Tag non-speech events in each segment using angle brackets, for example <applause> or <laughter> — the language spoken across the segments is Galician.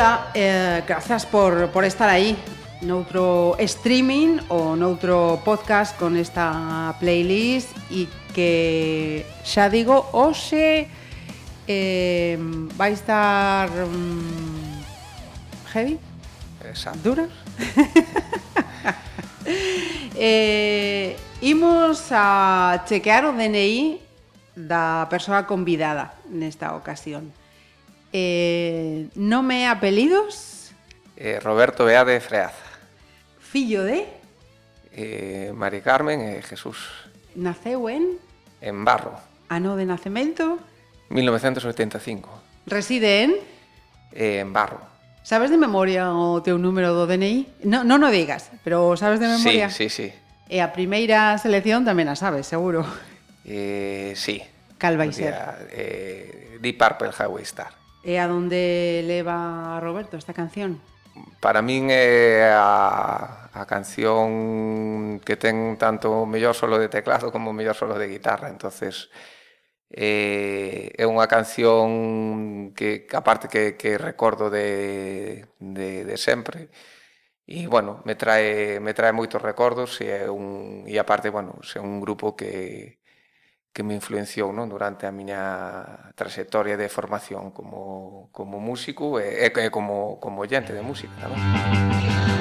Ola, eh, grazas por, por estar aí noutro streaming ou noutro podcast con esta playlist e que xa digo, hoxe eh, vai estar mm, heavy? Esa. Dura? <laughs> eh, imos a chequear o DNI da persoa convidada nesta ocasión. Eh, nome e apelidos? Eh, Roberto Beade Freaza. Fillo de? Eh, Mari Carmen e Jesús. Naceu en? En Barro. Ah, ano de nacemento? 1985. Reside en? Eh, en Barro. Sabes de memoria o teu número do DNI? No, non o digas, pero sabes de memoria? Sí, sí, sí. E a primeira selección tamén a sabes, seguro. Eh, sí. Cal vai ser? Eh, Deep Purple Highway Star. E a donde leva a Roberto esta canción? Para min é a, a canción que ten tanto o mellor solo de teclado como o mellor solo de guitarra, entonces eh, é unha canción que aparte que, que recordo de, de, de sempre e bueno, me trae, me trae moitos recordos e, é un, e aparte, bueno, é un grupo que, que me influenciou non durante a miña trayectoria de formación como, como músico e, e como, como oyente de música tamén.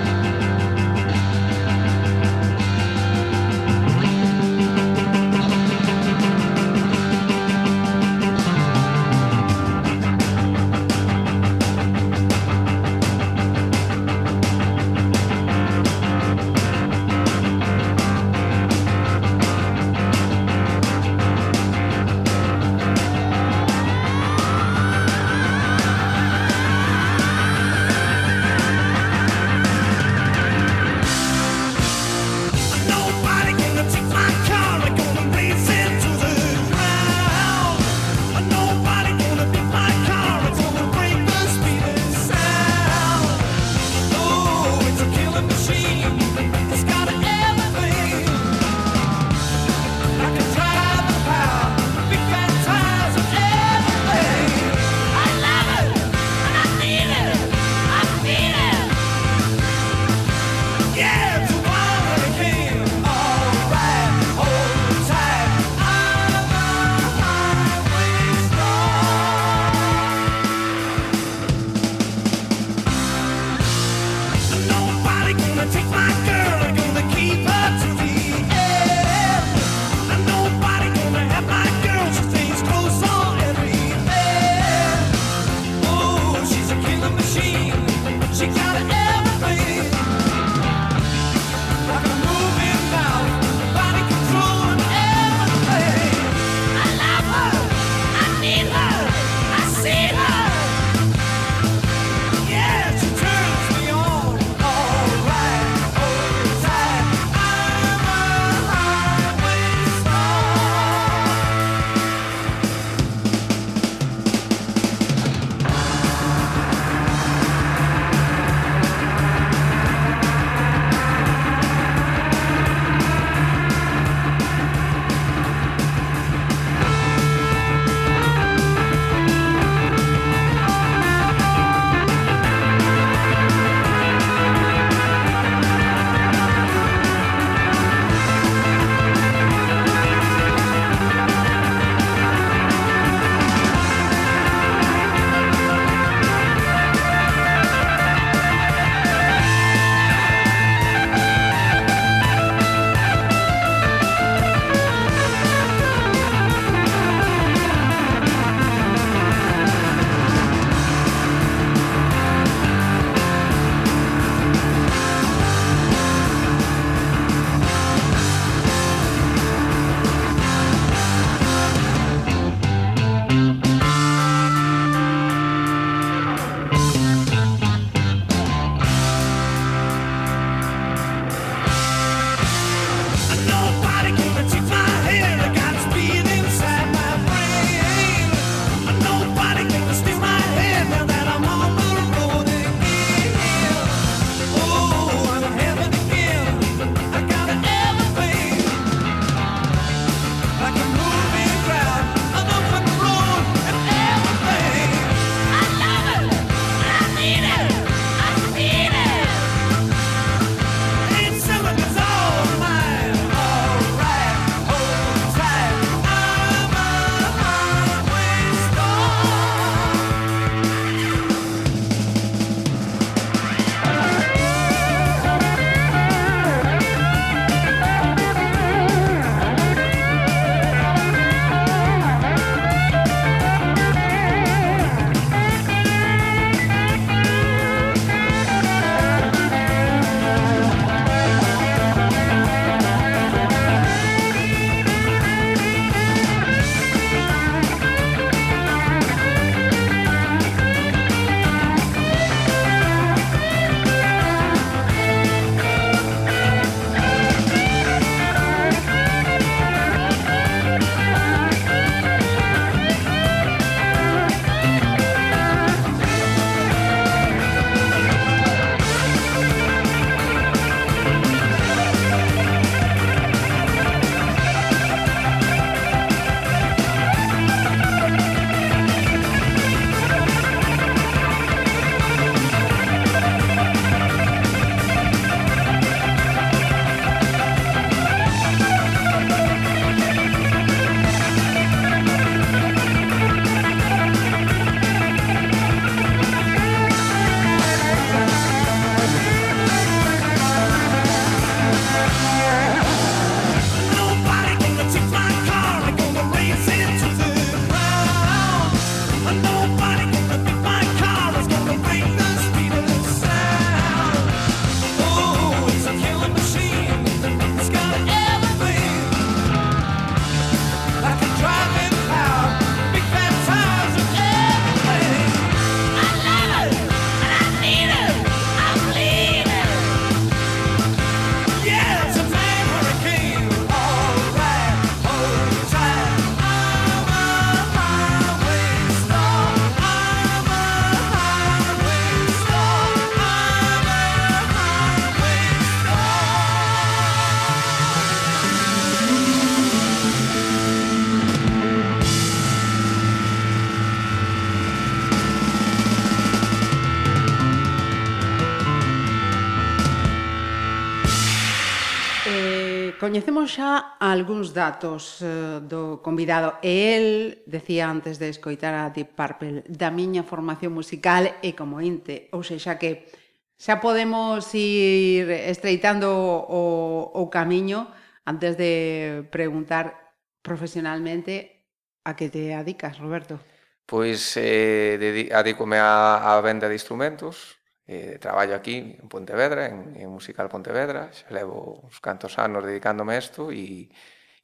xa a algúns datos uh, do convidado. E el decía antes de escoitar a Deep Purple da miña formación musical e como inte, ou sexa que xa podemos ir estreitando o, o camiño antes de preguntar profesionalmente a que te adicas, Roberto. Pois eh, adícome a, a venda de instrumentos, Eh, traballo aquí en Pontevedra, en, en Musical Pontevedra, xa levo uns cantos anos dedicándome a isto e,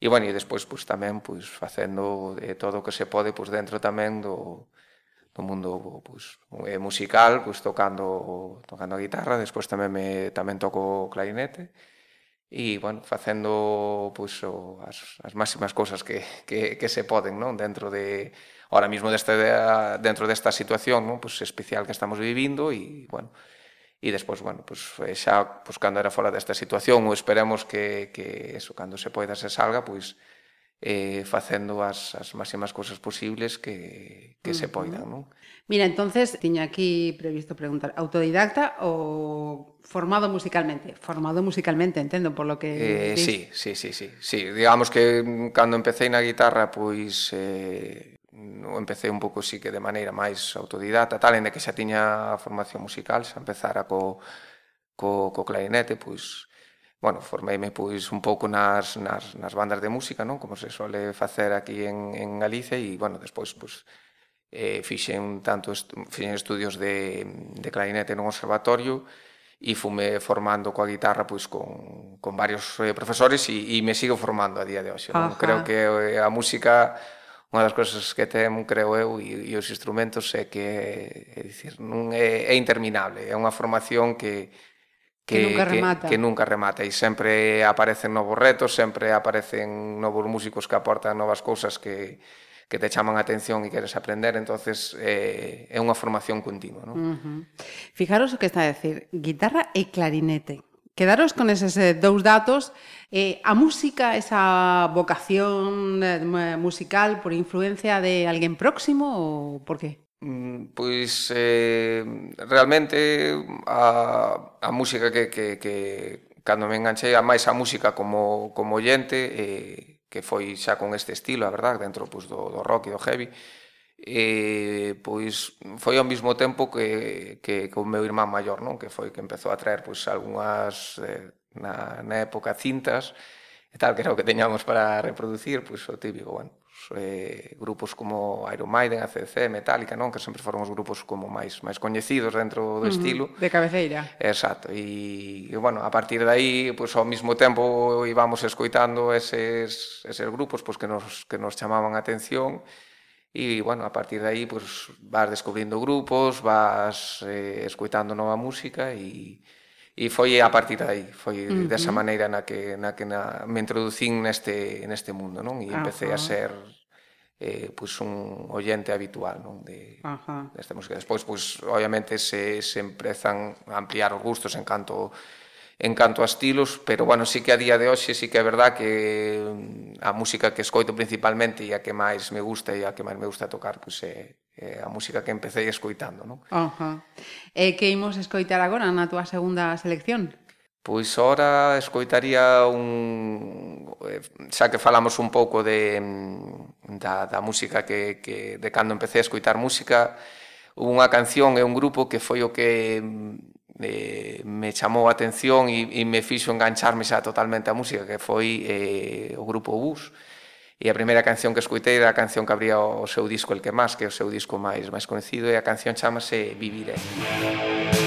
e, bueno, e despois pues, tamén pois facendo eh, todo o que se pode pois dentro tamén do, do mundo pois musical, pois tocando, tocando a guitarra, despois tamén, me, tamén toco clarinete, e, bueno, facendo pois o, as, as máximas cousas que, que, que se poden, non? Dentro de, ahora mismo desta, dentro desta situación non? Pues, especial que estamos vivindo e, bueno, e despois, bueno, pues, eh, xa pues, cando era fora desta situación ou esperemos que, que eso, cando se poida se salga, pois eh, facendo as, as máximas cousas posibles que, que uh -huh. se poidan, non? Mira, entonces, tiño aquí previsto preguntar, autodidacta ou formado musicalmente? Formado musicalmente, entendo, por lo que... Eh, sí, sí, sí, sí, sí. Digamos que mm, cando empecé na guitarra, pois... Eh, no empecé un pouco sí que de maneira máis autodidata, tal, en que xa tiña formación musical, xa empezara co, co, co clarinete, pois, bueno, formeime pois un pouco nas, nas, nas bandas de música, non? Como se sole facer aquí en, en Galicia e, bueno, despois, pois, eh, fixen tanto est fixen estudios de, de clarinete no conservatorio e fume formando coa guitarra pois con, con varios eh, profesores e, e me sigo formando a día de hoxe. Non? Creo que eh, a música unha das cousas que ten, creo eu, e, e os instrumentos é que é, dicir, non é, é interminable, é unha formación que, que, que, nunca remata. que, que nunca remata e sempre aparecen novos retos, sempre aparecen novos músicos que aportan novas cousas que, que te chaman a atención e queres aprender, entonces eh, é unha formación continua. ¿no? Uh -huh. Fijaros o que está a decir, guitarra e clarinete. Quedaros con eses eh, dous datos. Eh, a música, esa vocación eh, musical por influencia de alguén próximo ou por qué? Pois eh, realmente a, a música que, que, que cando me enganchei a máis a música como, como oyente eh, que foi xa con este estilo, a verdad, dentro pois, do, do rock e do heavy, e pois foi ao mesmo tempo que, que, que o meu irmán maior, non? que foi que empezou a traer pois algunhas eh, na, na época cintas e tal, que era o que teñamos para reproducir, pois o típico, bueno, pois, eh, grupos como Iron Maiden, ACC, Metallica, non? que sempre foron os grupos como máis máis coñecidos dentro do uh -huh, estilo. De cabeceira. Exacto, e, e bueno, a partir de aí, pois ao mesmo tempo íbamos escoitando eses, eses grupos pois, que, nos, que nos chamaban a atención, e e, bueno, a partir de aí pues, vas descubrindo grupos, vas eh, escuitando nova música e, e foi a partir de aí, foi uh -huh. desa maneira na que, na que na, me introducín neste, neste mundo, non? E empecé Ajá. a ser eh, pues un oyente habitual non? De, Ajá. desta música. Despois, pues, obviamente, se, se empezan a ampliar os gustos en canto en canto a estilos, pero bueno, sí que a día de hoxe sí que é verdad que mm, a música que escoito principalmente e a que máis me gusta e a que máis me gusta tocar, pois é, é a música que empecé escoitando, non? Ajá. E que imos escoitar agora na túa segunda selección? Pois ora escoitaría un eh, xa que falamos un pouco de mm, da da música que que de cando empecé a escoitar música, unha canción e un grupo que foi o que mm, eh, me chamou a atención e, e me fixo engancharme xa totalmente a música, que foi eh, o grupo Bus. E a primeira canción que escutei era a canción que abría o seu disco El que máis, que é o seu disco máis máis conhecido, e a canción chamase Viviré. Viviré.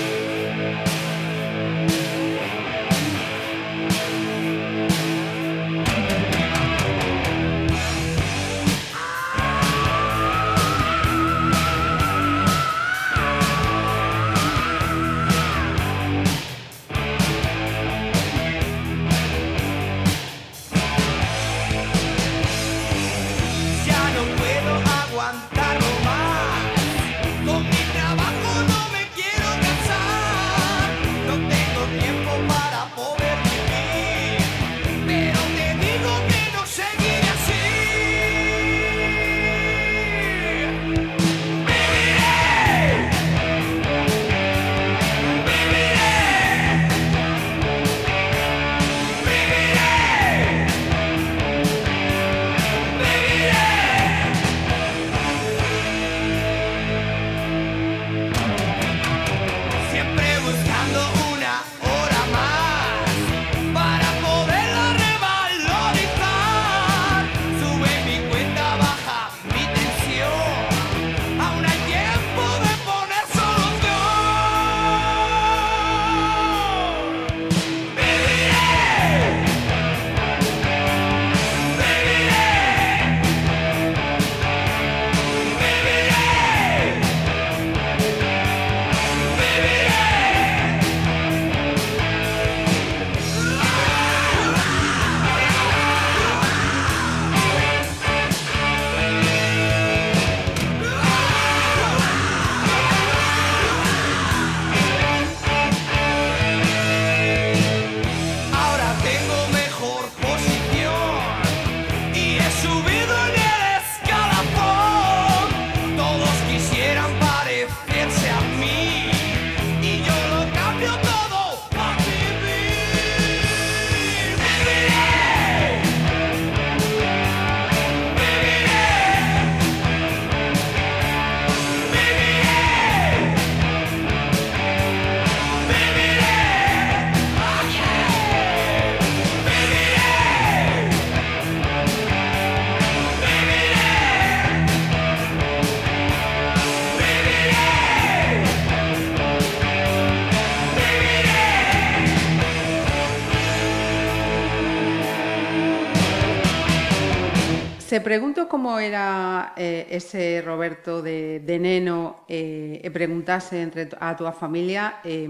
te pregunto como era eh, ese Roberto de, de neno eh, e preguntase entre a túa familia, eh,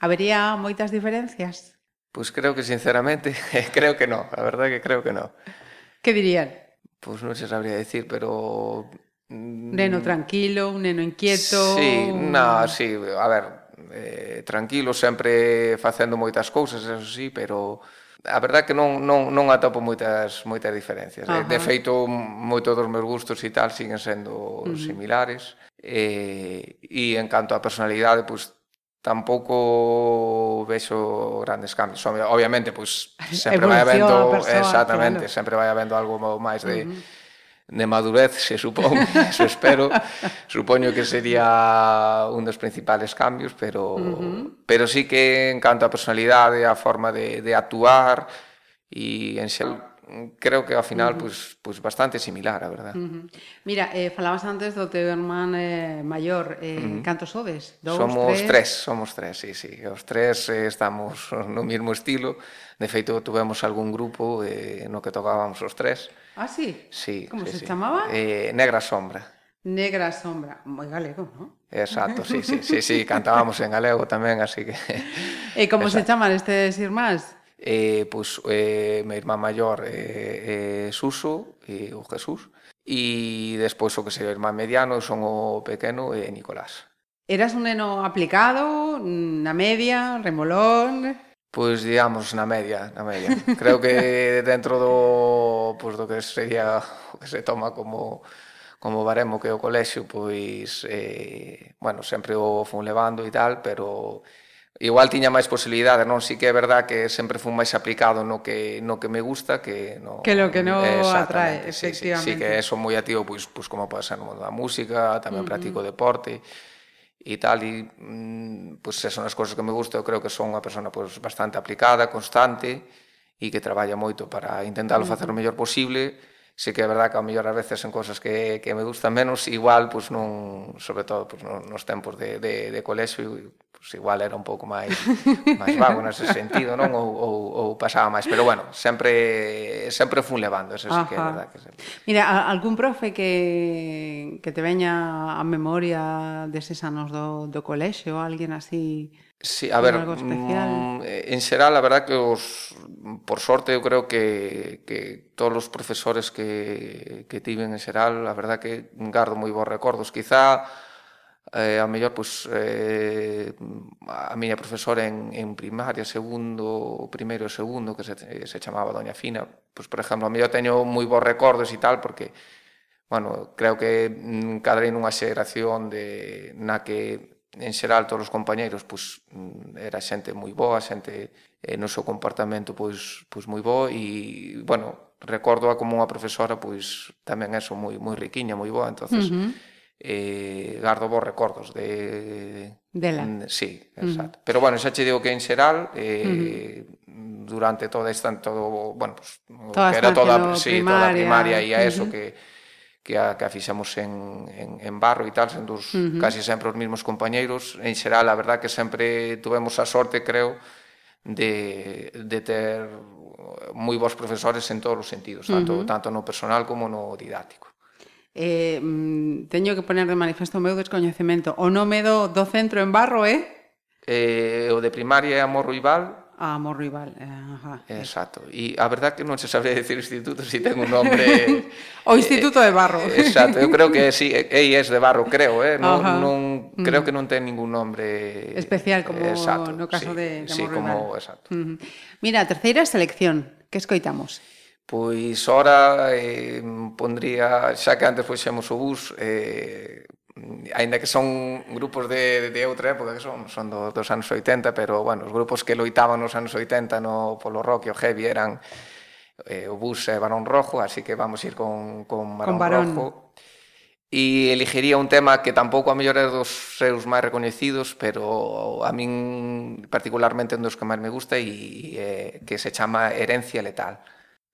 habería moitas diferencias? Pois pues creo que sinceramente, <laughs> creo que no, a verdade que creo que no. Que dirían? Pois pues non se sabría decir, pero... Un neno tranquilo, un neno inquieto... Sí, un... no, sí, a ver, eh, tranquilo, sempre facendo moitas cousas, eso sí, pero a verdad que non, non, non atopo moitas moitas diferencias. Ajá. De feito, moito dos meus gustos e tal siguen sendo uh -huh. similares. E, e en canto á personalidade, pois tampouco vexo grandes cambios. Obviamente, pois sempre Evolución vai habendo, persona, exactamente, claro. sempre vai habendo algo máis de uh -huh de madurez, <laughs> se supón, se espero, supoño que sería un dos principales cambios, pero uh -huh. pero sí que en canto a personalidade, a forma de, de actuar e en xel, creo que ao final uh -huh. pues, pues bastante similar, a verdad. Uh -huh. Mira, eh, falabas antes do teu irmán eh, maior, eh, uh -huh. cantos sodes? Dous, somos tres? tres? Somos tres, sí, sí. Os tres eh, estamos <laughs> no mesmo estilo. De feito, tivemos algún grupo eh, no que tocábamos os tres. Uh Ah, sí? Sí. Como sí, se sí. chamaba? Eh, Negra Sombra. Negra Sombra, moi galego, non? Exacto, sí, sí, <laughs> sí, sí, cantábamos en galego tamén, así que... E como Exacto. se chaman estes irmáns? Eh, pois, pues, eh, meu irmán maior eh, eh, Suso, e eh, o Jesús, e despois o que se o irmán mediano son o pequeno e eh, Nicolás. Eras un neno aplicado, na media, remolón pois digamos na media, na media. Creo que dentro do pois do que sería o que se toma como como baremo que o colexio, pois eh, bueno, sempre o fun levando e tal, pero igual tiña máis posibilidades, non? Si que é verdad que sempre fun máis aplicado no que no que me gusta que no que lo que no atrae, sí, efectivamente. Sí, sí, sí que eso moi activo pois pois como pode ser no mundo da música, tamén uh -huh. practico deporte e tal e mm, pois pues, son as cousas que me gusta, eu creo que son unha persona pois pues, bastante aplicada, constante e que traballa moito para intentalo mm. facer o mellor posible. Sei que é verdade que ao mellor a veces son cousas que, que me gustan menos, igual, pois pues, non, sobre todo pois, nos tempos de, de, de colexio pues igual era un pouco máis máis vago nese sentido, non? Ou, ou, ou pasaba máis, pero bueno, sempre sempre fun levando, eso sí que é verdad que sempre. Mira, algún profe que que te veña a memoria deses anos do do colexio, alguén así Sí, a ver, mm, en xeral, a verdad que os, por sorte, eu creo que, que todos os profesores que, que tiven en xeral, a verdad que gardo moi bons recordos. Quizá eh, a mellor pois, eh, a miña profesora en, en primaria, segundo, primeiro e segundo, que se, se chamaba Doña Fina, pois, por exemplo, a mellor teño moi bons recordos e tal, porque bueno, creo que cadrei nunha xeración de, na que en xeral todos os compañeiros pois, era xente moi boa, xente eh, no seu comportamento pois, pois moi boa e, bueno, recordo como unha profesora pois tamén eso moi moi riquiña, moi boa, entonces uh -huh eh, gardo vos recordos de... Dela. Mm, sí, exacto. Uh -huh. Pero bueno, xa che digo que en xeral eh, uh -huh. durante toda esta todo, bueno, pues, toda que era toda, sí, primaria, toda a primaria e a eso uh -huh. que que a, que a fixemos en, en, en barro e tal, sendo os, uh -huh. casi sempre os mesmos compañeiros. En xeral, a verdad que sempre tuvemos a sorte, creo, de, de ter moi bons profesores en todos os sentidos, tanto, uh -huh. tanto no personal como no didáctico eh, mm, teño que poner de manifesto o meu descoñecemento. O nome do, do centro en Barro é? Eh? eh, o de primaria é Amor Ruibal. Ah, Amor Ruibal, eh, ajá. Exacto. E a verdad que non se sabe decir instituto se si ten un nombre... <laughs> o Instituto eh, de Barro. Eh, eh, exacto, eu creo que sí, eh, EI é de Barro, creo, eh? Non, non, mm. creo que non ten ningún nombre... Especial, como exacto, no caso sí, de, de Amor sí, Ruibal. Como, exacto. Uh -huh. Mira, a terceira selección, que escoitamos? Pois ora eh, pondría, xa que antes fuxemos o bus, eh, aínda que son grupos de, de outra época que son, son do, dos anos 80, pero bueno, os grupos que loitaban nos anos 80 no polo rock e o heavy eran eh, o bus e Barón Rojo, así que vamos a ir con, con Barón, con Barón. Rojo. E elegiría un tema que tampouco a mellor é dos seus máis recoñecidos, pero a min particularmente un dos que máis me gusta e eh, que se chama Herencia Letal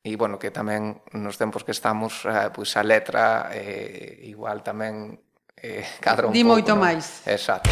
e bueno, que tamén nos tempos que estamos, eh, pois a letra eh, igual tamén eh, <laughs> cadra un Di pouco, moito ¿no? máis. Exacto.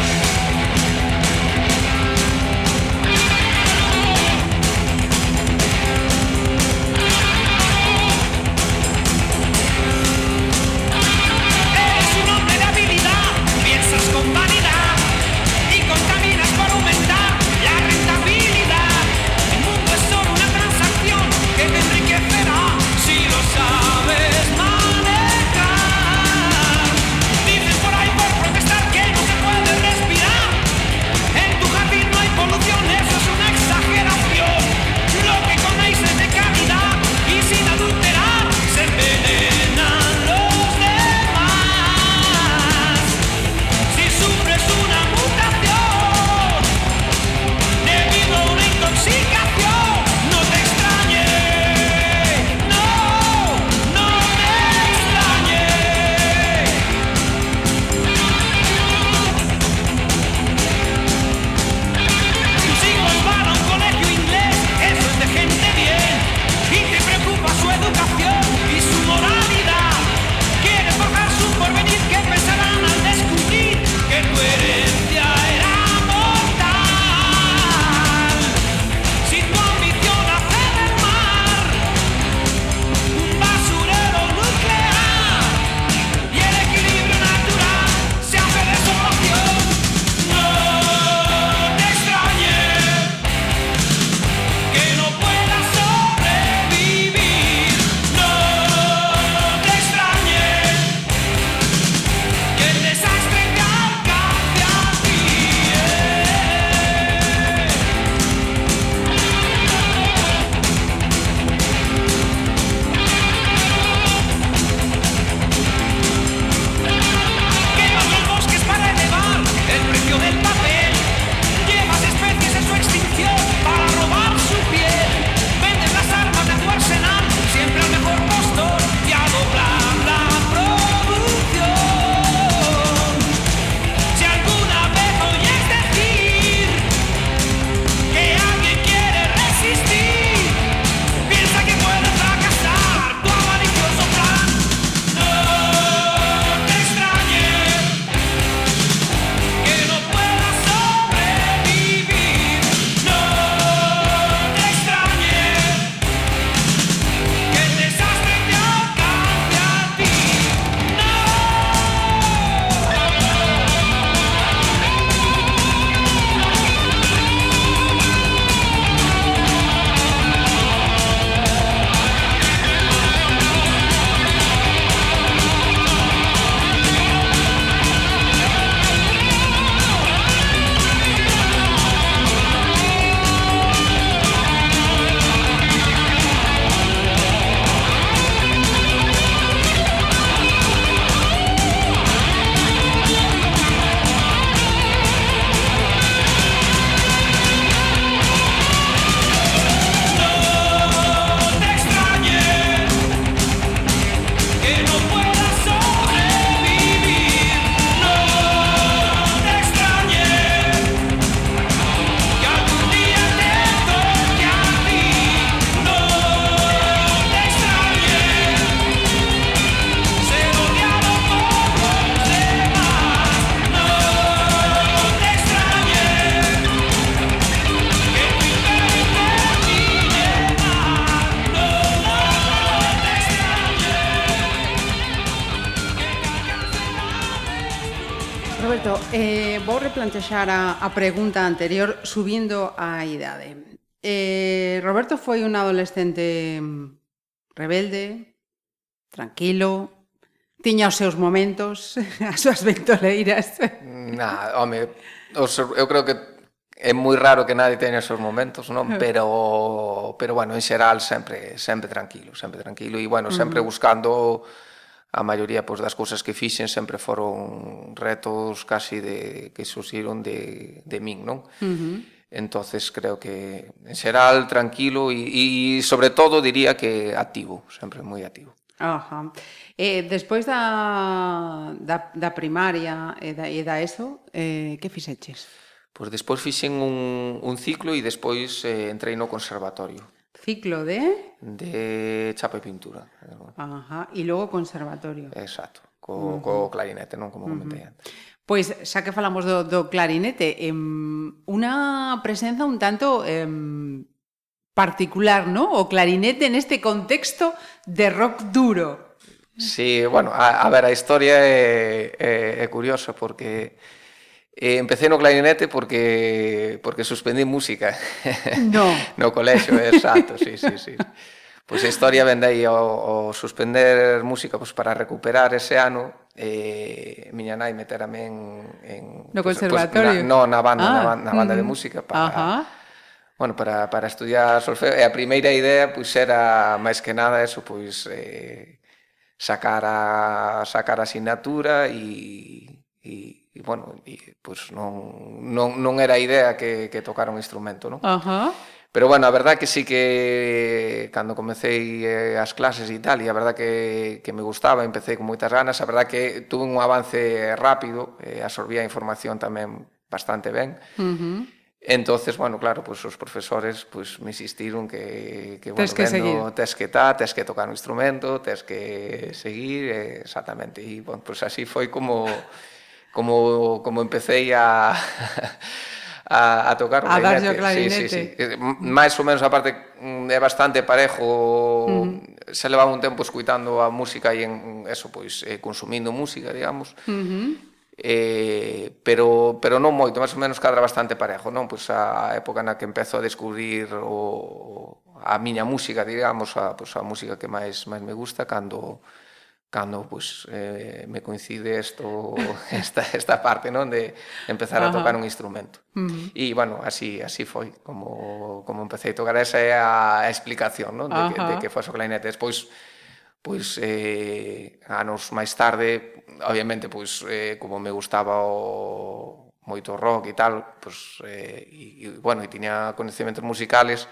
fechar a, a pregunta anterior subindo a idade. Eh, Roberto foi un adolescente mm, rebelde, tranquilo, tiña os seus momentos, <laughs> as súas ventoleiras. Na, home, os, eu creo que é moi raro que nadie teña os seus momentos, non? <laughs> Pero pero bueno, en xeral sempre sempre tranquilo, sempre tranquilo e bueno, sempre uh -huh. buscando a maioría pois, das cousas que fixen sempre foron retos casi de, que surgiron de, de min, non? Uh -huh. Entonces creo que en xeral tranquilo e, e sobre todo diría que activo, sempre moi activo. Ajá. Eh, despois da, da, da primaria e da, e da ESO, eh, que fixeches? Pois despois fixen un, un ciclo e despois eh, entrei no conservatorio. Ciclo de... De chapa e pintura. Ajá, y luego conservatorio. Exacto, co, uh -huh. co clarinete, non como comentei uh -huh. antes. Pois, xa que falamos do, do clarinete, em, unha presenza un tanto em, particular, ¿no? O clarinete neste contexto de rock duro. Sí, bueno, a, a ver, a historia é, é, é curiosa porque Eh, empecé no clarinete porque porque suspendí música. No. <laughs> no colexo, exacto, sí, sí, sí. Pois pues a historia vende aí o, o suspender música pois, para recuperar ese ano eh, miña nai meterame en, en no pois, conservatorio? Pois, na, no, na banda, ah, na, banda, na banda mm, de música para ajá. Bueno, para, para estudiar solfeo, e a primeira idea pois era máis que nada eso, pois eh, sacar a sacar a asignatura e, e e bueno, e, pues non, non, non era a idea que, que tocar un instrumento, non? Ajá. Uh -huh. Pero bueno, a verdad que sí que cando comecei eh, as clases e tal, e a verdad que, que me gustaba, empecé con moitas ganas, a verdad que tuve un avance rápido, eh, absorbía a información tamén bastante ben. Uh -huh. Entonces, bueno, claro, pues os profesores pues me insistiron que, que bueno, tes que vendo, seguir. tes que tá, tes que tocar un instrumento, tes que seguir, eh, exactamente. E, bueno, pues así foi como como, como empecé a, <laughs> a, a tocar o a clarinete. O clarinete. Sí, eh, sí, sí. Mais ou menos, aparte, mm, é bastante parejo. Uh -huh. Se levaba un tempo escuitando a música e en eso, pois, eh, consumindo música, digamos. Uh -huh. Eh, pero, pero non moito, máis ou menos cadra bastante parejo, non? Pois a época na que empezo a descubrir o, a miña música, digamos, a, pois a música que máis máis me gusta cando cando pues, eh, me coincide esto, <laughs> esta, esta parte non de empezar Ajá. a tocar un instrumento. Uh -huh. E, bueno, así, así foi como, como empecé a tocar. Esa é a explicación non? De, que, de que foi o clarinete. Despois, pois, eh, anos máis tarde, obviamente, pois, eh, como me gustaba o moito rock e tal, pois, eh, e, e, bueno, e tiña conhecimentos musicales,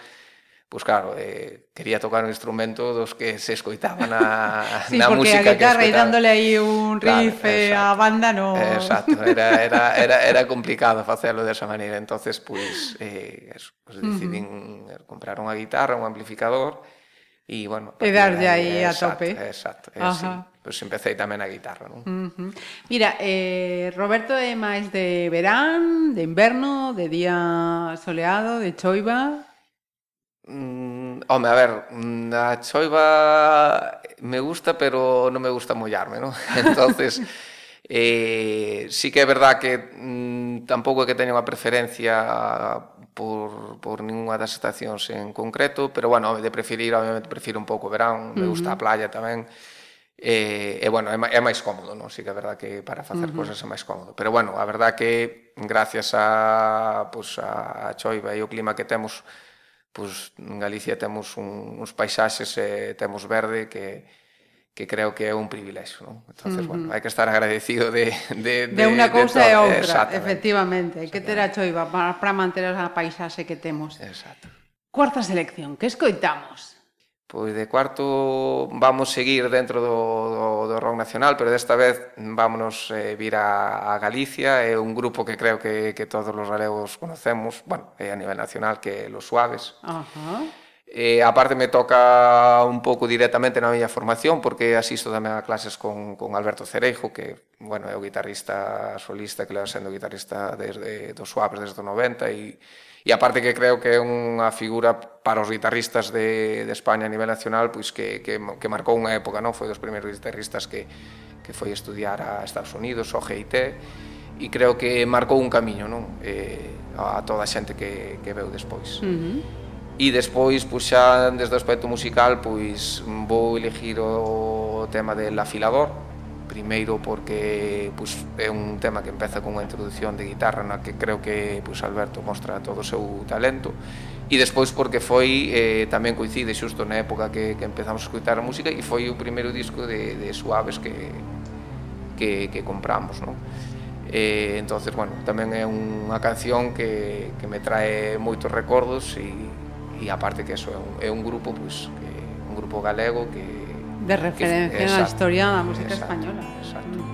Pois claro, eh, quería tocar un instrumento dos que se escoitaba na, <laughs> sí, na música que. Sí, porque eh, a guitarra e dándole aí un riff claro, a banda no... Exacto, era, <laughs> era, era, era complicado facelo desa maneira. entonces pois, pues, eh, eso, pues, uh -huh. comprar unha guitarra, un amplificador, e, bueno... E darlle aí a exacto, tope. Exacto, eh. Pois pues, empecé tamén a guitarra, non? Uh -huh. Mira, eh, Roberto é máis de verán, de inverno, de día soleado, de choiva... Mm, home, a ver, mm, a choiva me gusta, pero non me gusta mollarme, non? <laughs> Entonces, eh, sí que é verdad que mm, tampouco é que teña unha preferencia por, por ninguna das estacións en concreto, pero bueno, de preferir, obviamente prefiro un pouco o verán, me gusta uh -huh. a playa tamén, E, e bueno, é, é máis cómodo, non? Sí que é verdad que para facer uh -huh. cosas é máis cómodo. Pero bueno, a verdad que gracias a, pues, a, a choiva e o clima que temos, pois, en Galicia temos un, uns paisaxes e temos verde que, que creo que é un privilexio, non? Entonces, uh -huh. bueno, hai que estar agradecido de de de, de unha cousa e outra, efectivamente, hai que ter a choiva para para manter a paisaxe que temos. Exacto. Cuarta selección, que escoitamos? Pois de cuarto vamos seguir dentro do, do, do rock nacional, pero desta vez vámonos eh, vir a, a Galicia, é un grupo que creo que, que todos os galegos conocemos, bueno, é a nivel nacional que Los Suaves. Ajá. Uh -huh. Eh, a parte me toca un pouco directamente na miña formación porque asisto tamén a clases con, con Alberto Cereijo que bueno, é o guitarrista solista que leva sendo guitarrista desde dos Suaves desde o 90 e, e aparte que creo que é unha figura para os guitarristas de, de España a nivel nacional pois que, que, que marcou unha época, non? foi dos primeiros guitarristas que, que foi estudiar a Estados Unidos, o GIT e creo que marcou un camiño non? Eh, a toda a xente que, que veu despois. Uh -huh e despois pois, xa desde o aspecto musical pois vou elegir o tema del afilador primeiro porque pois, é un tema que empeza con unha introdución de guitarra na que creo que pois, Alberto mostra todo o seu talento e despois porque foi eh, tamén coincide xusto na época que, que empezamos a escutar a música e foi o primeiro disco de, de Suaves que, que, que compramos non? Eh, entonces, bueno, tamén é unha canción que, que me trae moitos recordos e e aparte que eso é un, é un grupo pues, que, un grupo galego que de referencia que, exacto, na historia da música exacto, española. Exacto. Mm.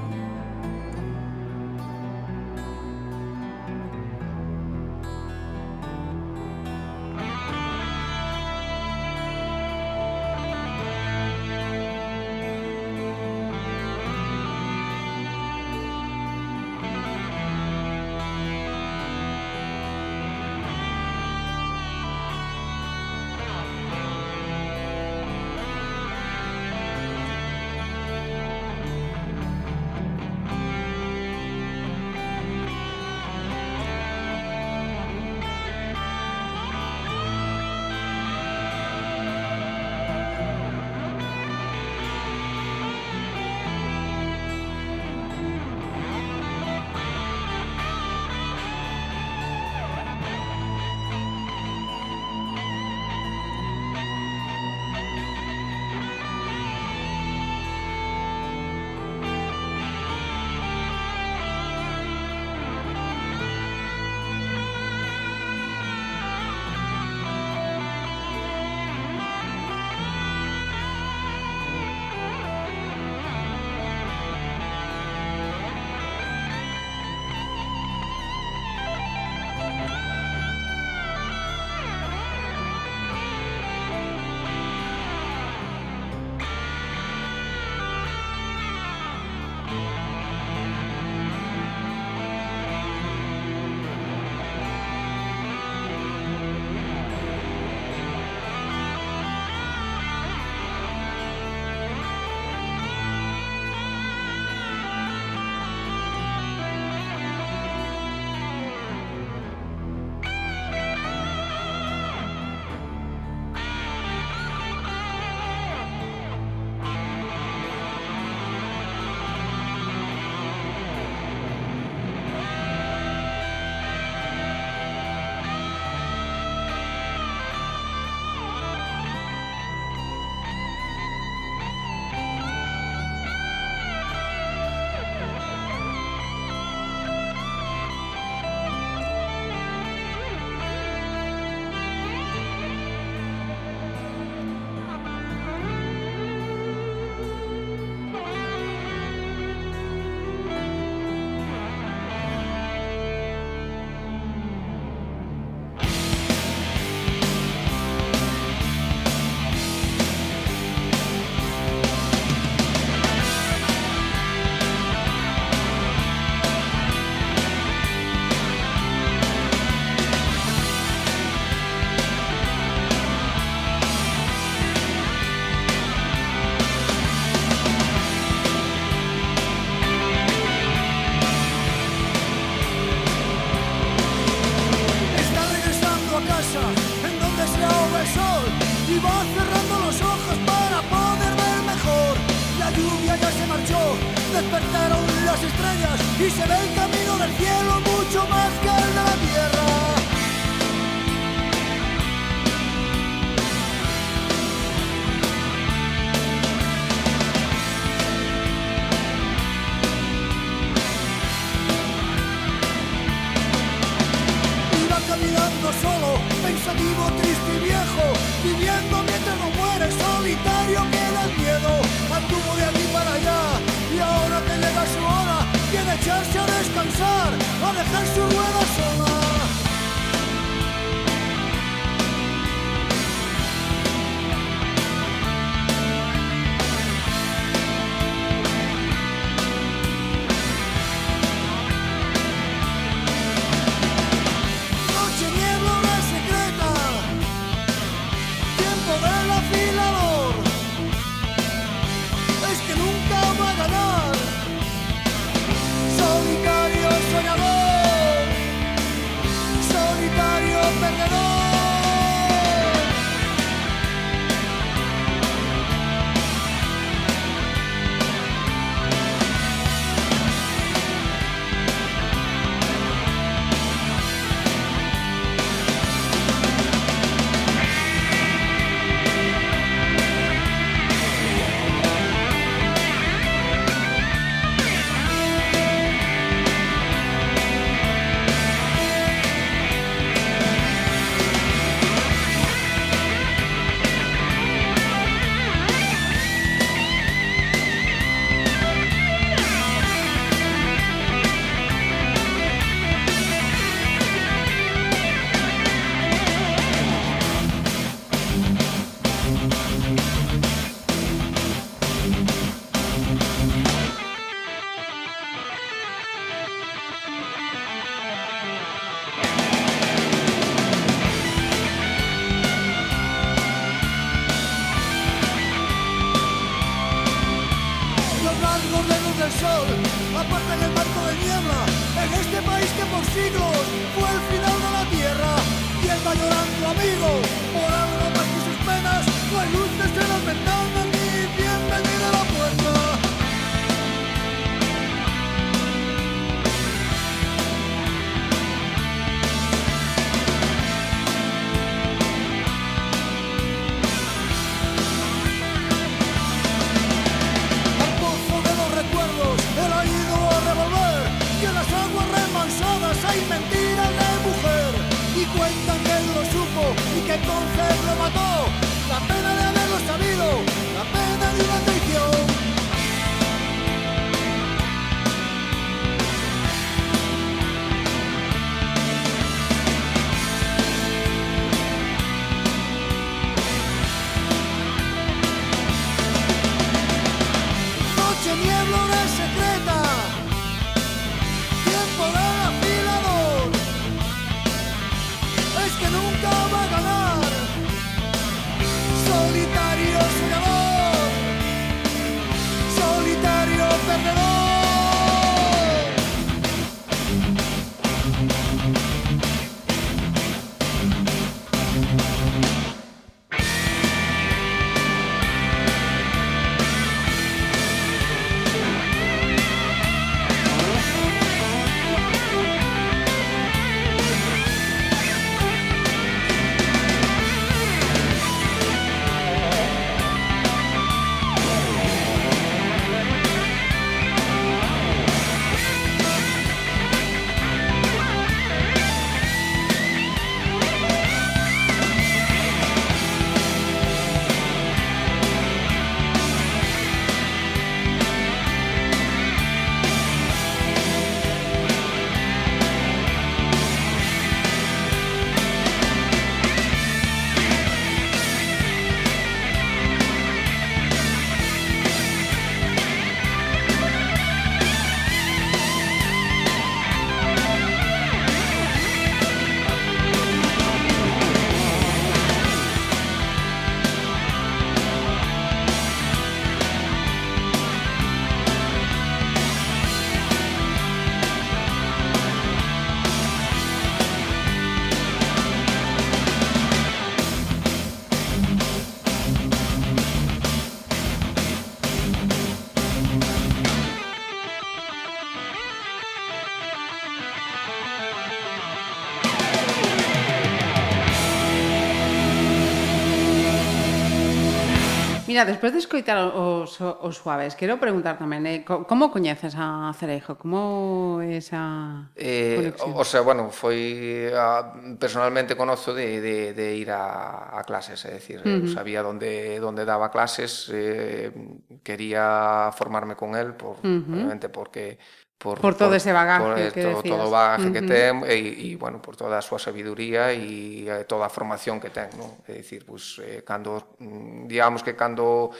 Mira, despois de escoitar os, os suaves, quero preguntar tamén, eh, como coñeces a Cereijo? Como esa eh, conexión? O sea, bueno, foi a, personalmente conozo de, de, de ir a, a clases, é dicir, eh, uh -huh. sabía donde, donde daba clases, eh, quería formarme con él, por, uh -huh. obviamente porque por, por todo por, ese bagaje por, eh, que todo, decías. todo o bagaje uh -huh. que ten eh, e, e bueno, por toda a súa sabiduría e eh, toda a formación que ten, non? É dicir, pues, eh, cando mm, digamos que cando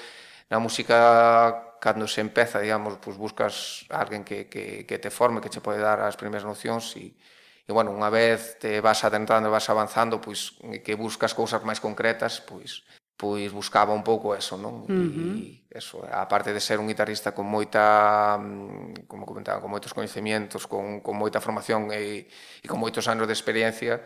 na música cando se empeza, digamos, pues buscas a alguén que, que, que te forme, que che pode dar as primeiras nocións e, e bueno, unha vez te vas adentrando, vas avanzando, pois que buscas cousas máis concretas, pois pois buscaba un pouco eso, non? Uh -huh. E eso, a parte de ser un guitarrista con moita, mm, como comentaba, con moitos coñecementos, con, con moita formación e, e con moitos anos de experiencia,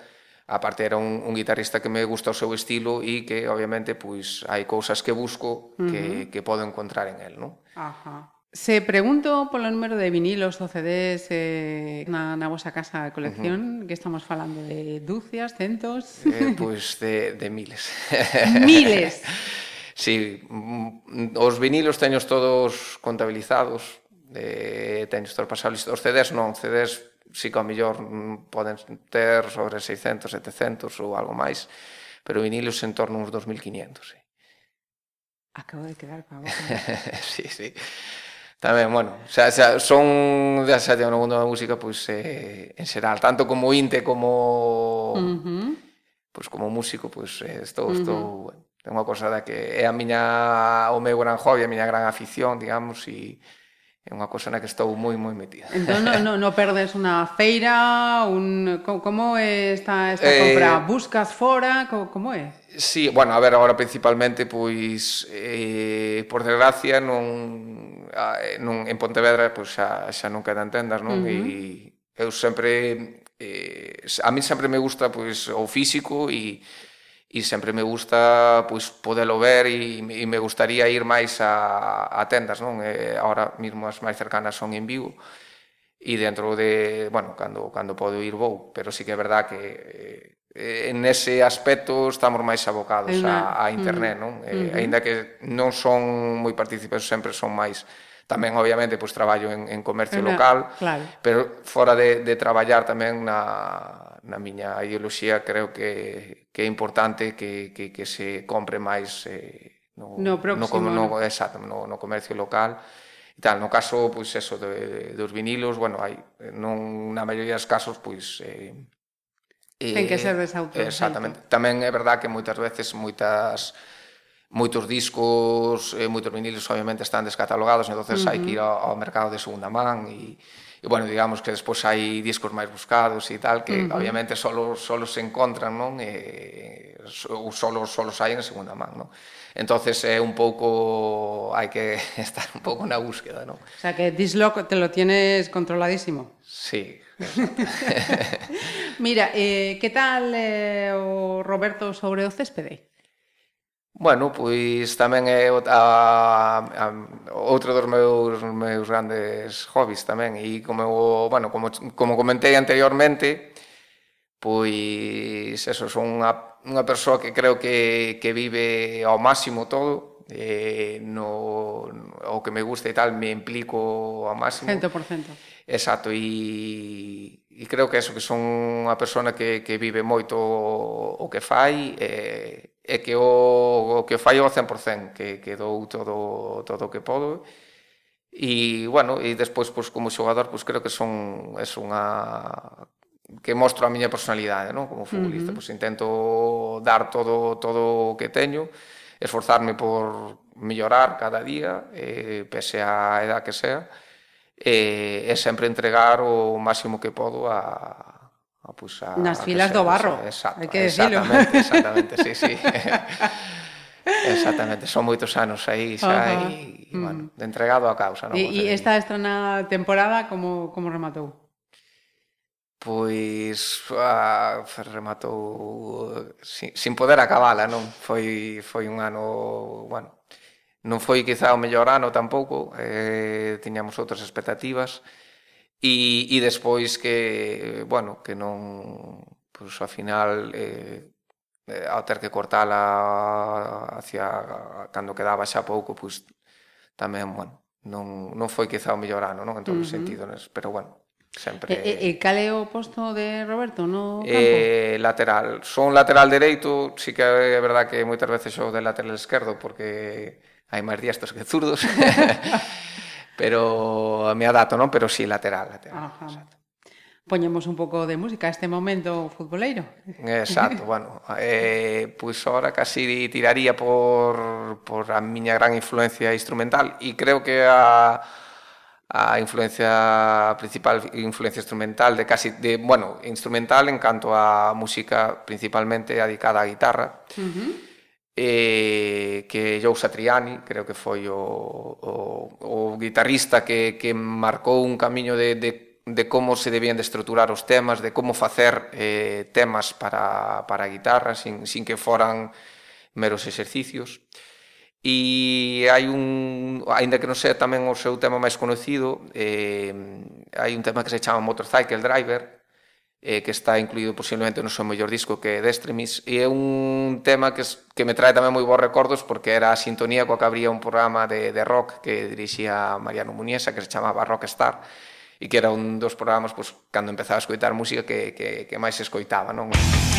a parte era un, un guitarrista que me gusta o seu estilo e que, obviamente, pois hai cousas que busco uh -huh. que, que podo encontrar en el, non? Ajá. Uh -huh. Se pregunto polo número de vinilos ou CDs eh, na, na vosa casa de colección, uh -huh. que estamos falando de dúcias, centos... Eh, pois pues de, de miles. <laughs> Miles! sí, mm, os vinilos teños todos contabilizados, eh, teños todos pasados, os CDs non, CDs si sí, que ao mellor poden ter sobre 600, 700 ou algo máis, pero vinilos en torno uns 2.500, sí. Acabo de quedar para boca. <laughs> sí, sí. Tamén, bueno, xa, xa son xa, xa no mundo da música pois eh, en xeral, tanto como inte como uh -huh. pois como músico, pois eh, estou uh -huh. estou bueno, é unha cosa da que é a miña o meu gran hobby, a miña gran afición, digamos, e é unha cousa na que estou moi moi metida. Entón non no, no perdes unha feira, un como é esta esta eh, compra? Buscas fora, como, como é? Sí, bueno, a ver, agora principalmente pois eh, por desgracia non eh, non en Pontevedra pois xa xa non quedan tendas, non? Uh -huh. E eu sempre eh, a mí sempre me gusta pois o físico e e sempre me gusta pois podelo ver e, e me gustaría ir máis a, a tendas, non? E eh, agora mesmo as máis cercanas son en Vigo e dentro de, bueno, cando cando podo ir vou, pero sí que é verdad que eh, en ese aspecto estamos máis abocados a, a internet, non? E, Aínda. Ainda que non son moi partícipes, sempre son máis tamén obviamente pois traballo en, en comercio local, claro. pero fora de, de traballar tamén na na miña ideoloxía creo que, que é importante que, que, que se compre máis eh, no, no, próximo, no, no, no, exacto, no, no comercio local e tal. No caso, pois, eso, de, dos vinilos, bueno, hai, non, na maioría dos casos, pois, eh, eh, Ten que ser desautor. Exactamente. Tamén é verdad que moitas veces, moitas moitos discos, eh, moitos vinilos obviamente están descatalogados, entonces uh -huh. hai que ir ao, ao mercado de segunda man e e bueno, digamos que despois hai discos máis buscados e tal que uh -huh. obviamente solo solo se encontran, non? E eh, ou solo solo saen en segunda man, non? Entonces é eh, un pouco hai que <laughs> estar un pouco na búsqueda, non? O sea que Dislock te lo tienes controladísimo. Sí. <laughs> Mira, eh, que tal eh, o Roberto sobre o céspede? Bueno, pois tamén é a, a, outro dos meus meus grandes hobbies tamén e como eu, bueno, como como comentei anteriormente, pois eso son unha unha persoa que creo que que vive ao máximo todo, eh no o que me gusta e tal me implico ao máximo. 100%. Exacto, e e creo que eso que son unha persona que que vive moito o, o que fai eh e que o, o que fai o 100%, que, que dou todo, todo o que podo. E, bueno, e despois, pois, como xogador, pois, creo que son, é unha que mostro a miña personalidade, non? Como futbolista, uh -huh. pois intento dar todo todo o que teño, esforzarme por mellorar cada día, eh, pese a edad que sea, e, e sempre entregar o máximo que podo a, a puxar... Nas filas do barro, Exacto, hai que decirlo. Exactamente, <laughs> exactamente, sí, sí. <laughs> Exactamente, son moitos anos aí xa uh -huh. e, e bueno, de entregado a causa, non? E, e esta estrena temporada como como rematou? Pois ah, rematou sin, sin poder acabala, non? Foi foi un ano, bueno, non foi quizá o mellor ano tampouco, eh tiñamos outras expectativas, e, e despois que, bueno, que non, pois ao final eh, eh, ao ter que cortala hacia cando quedaba xa pouco, pois tamén, bueno, non, non foi quizá o mellor ano, non? En todos uh -huh. os sentidos, pero bueno, sempre... E, e, e cal é o posto de Roberto no eh, campo? Eh, lateral. Son lateral dereito, sí que é verdad que moitas veces xo de lateral esquerdo, porque hai máis diestros que zurdos. <laughs> pero a mí a dato non, pero sí lateral, lateral. Ajá. Exacto. Poñemos un pouco de música a este momento futboleiro. Exacto, <laughs> bueno, eh, pois pues ahora casi tiraría por, por a miña gran influencia instrumental e creo que a, a influencia principal, influencia instrumental de casi, de, bueno, instrumental en canto a música principalmente dedicada á guitarra. Uh -huh eh, que Joe Satriani, creo que foi o, o, o guitarrista que, que marcou un camiño de, de, de como se debían de estruturar os temas, de como facer eh, temas para, para a guitarra sin, sin que foran meros exercicios. E hai un, aínda que non sea tamén o seu tema máis conocido, eh, hai un tema que se chama Motorcycle Driver, eh, que está incluído posiblemente no seu mellor disco que é Destremis e é un tema que, que me trae tamén moi bons recordos porque era a sintonía coa que abría un programa de, de rock que dirixía Mariano Muniesa que se chamaba Rockstar e que era un dos programas pues, cando empezaba a escoitar música que, que, que máis escoitaba non? Música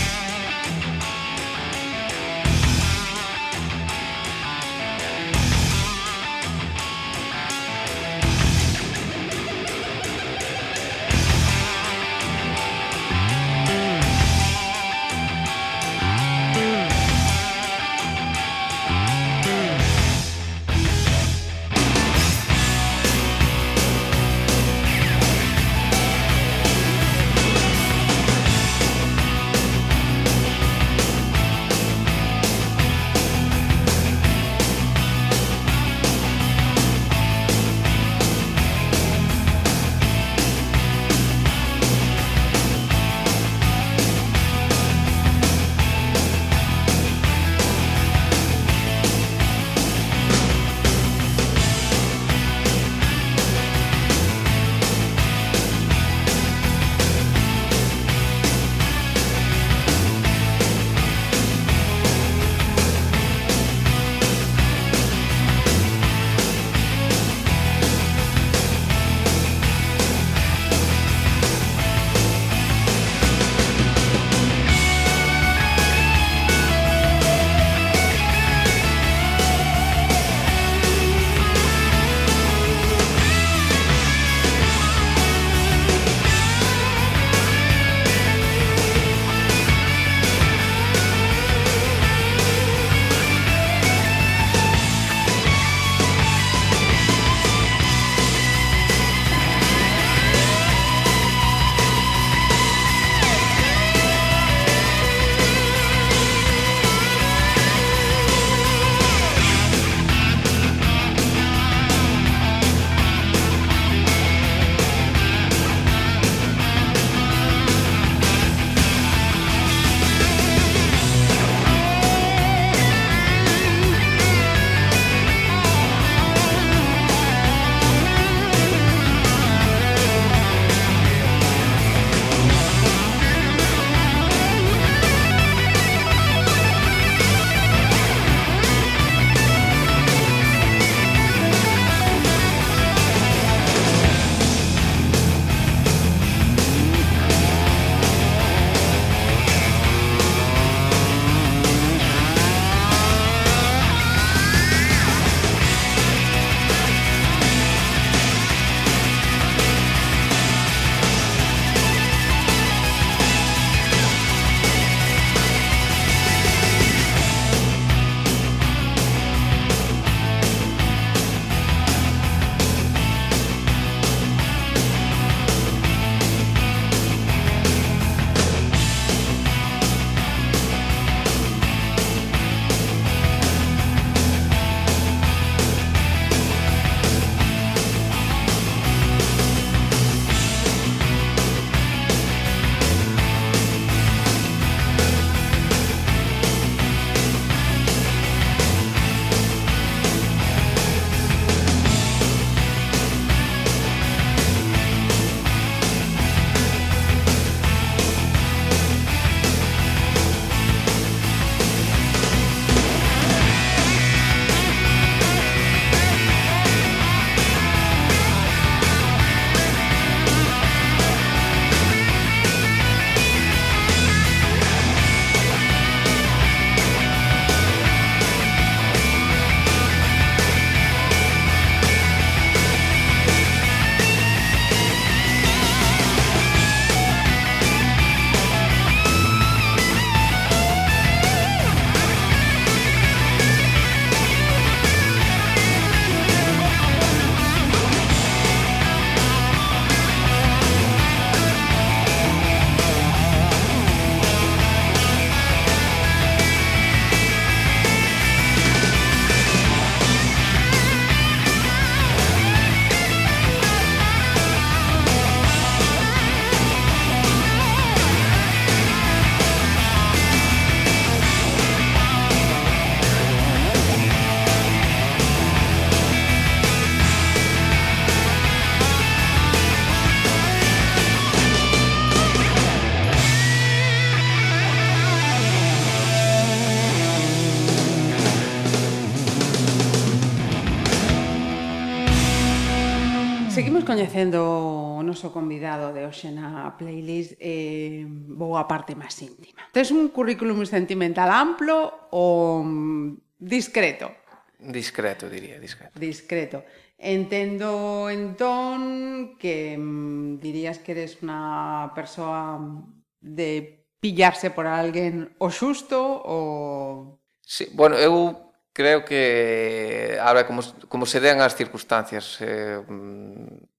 coñecendo o noso convidado de hoxe na playlist, eh, vou a parte máis íntima. Tes un currículum sentimental amplo ou mm, discreto? Discreto, diría, discreto. Discreto. Entendo entón que mm, dirías que eres unha persoa mm, de pillarse por alguén o xusto ou... Sí, bueno, eu creo que ahora como, como se den as circunstancias eh, mm,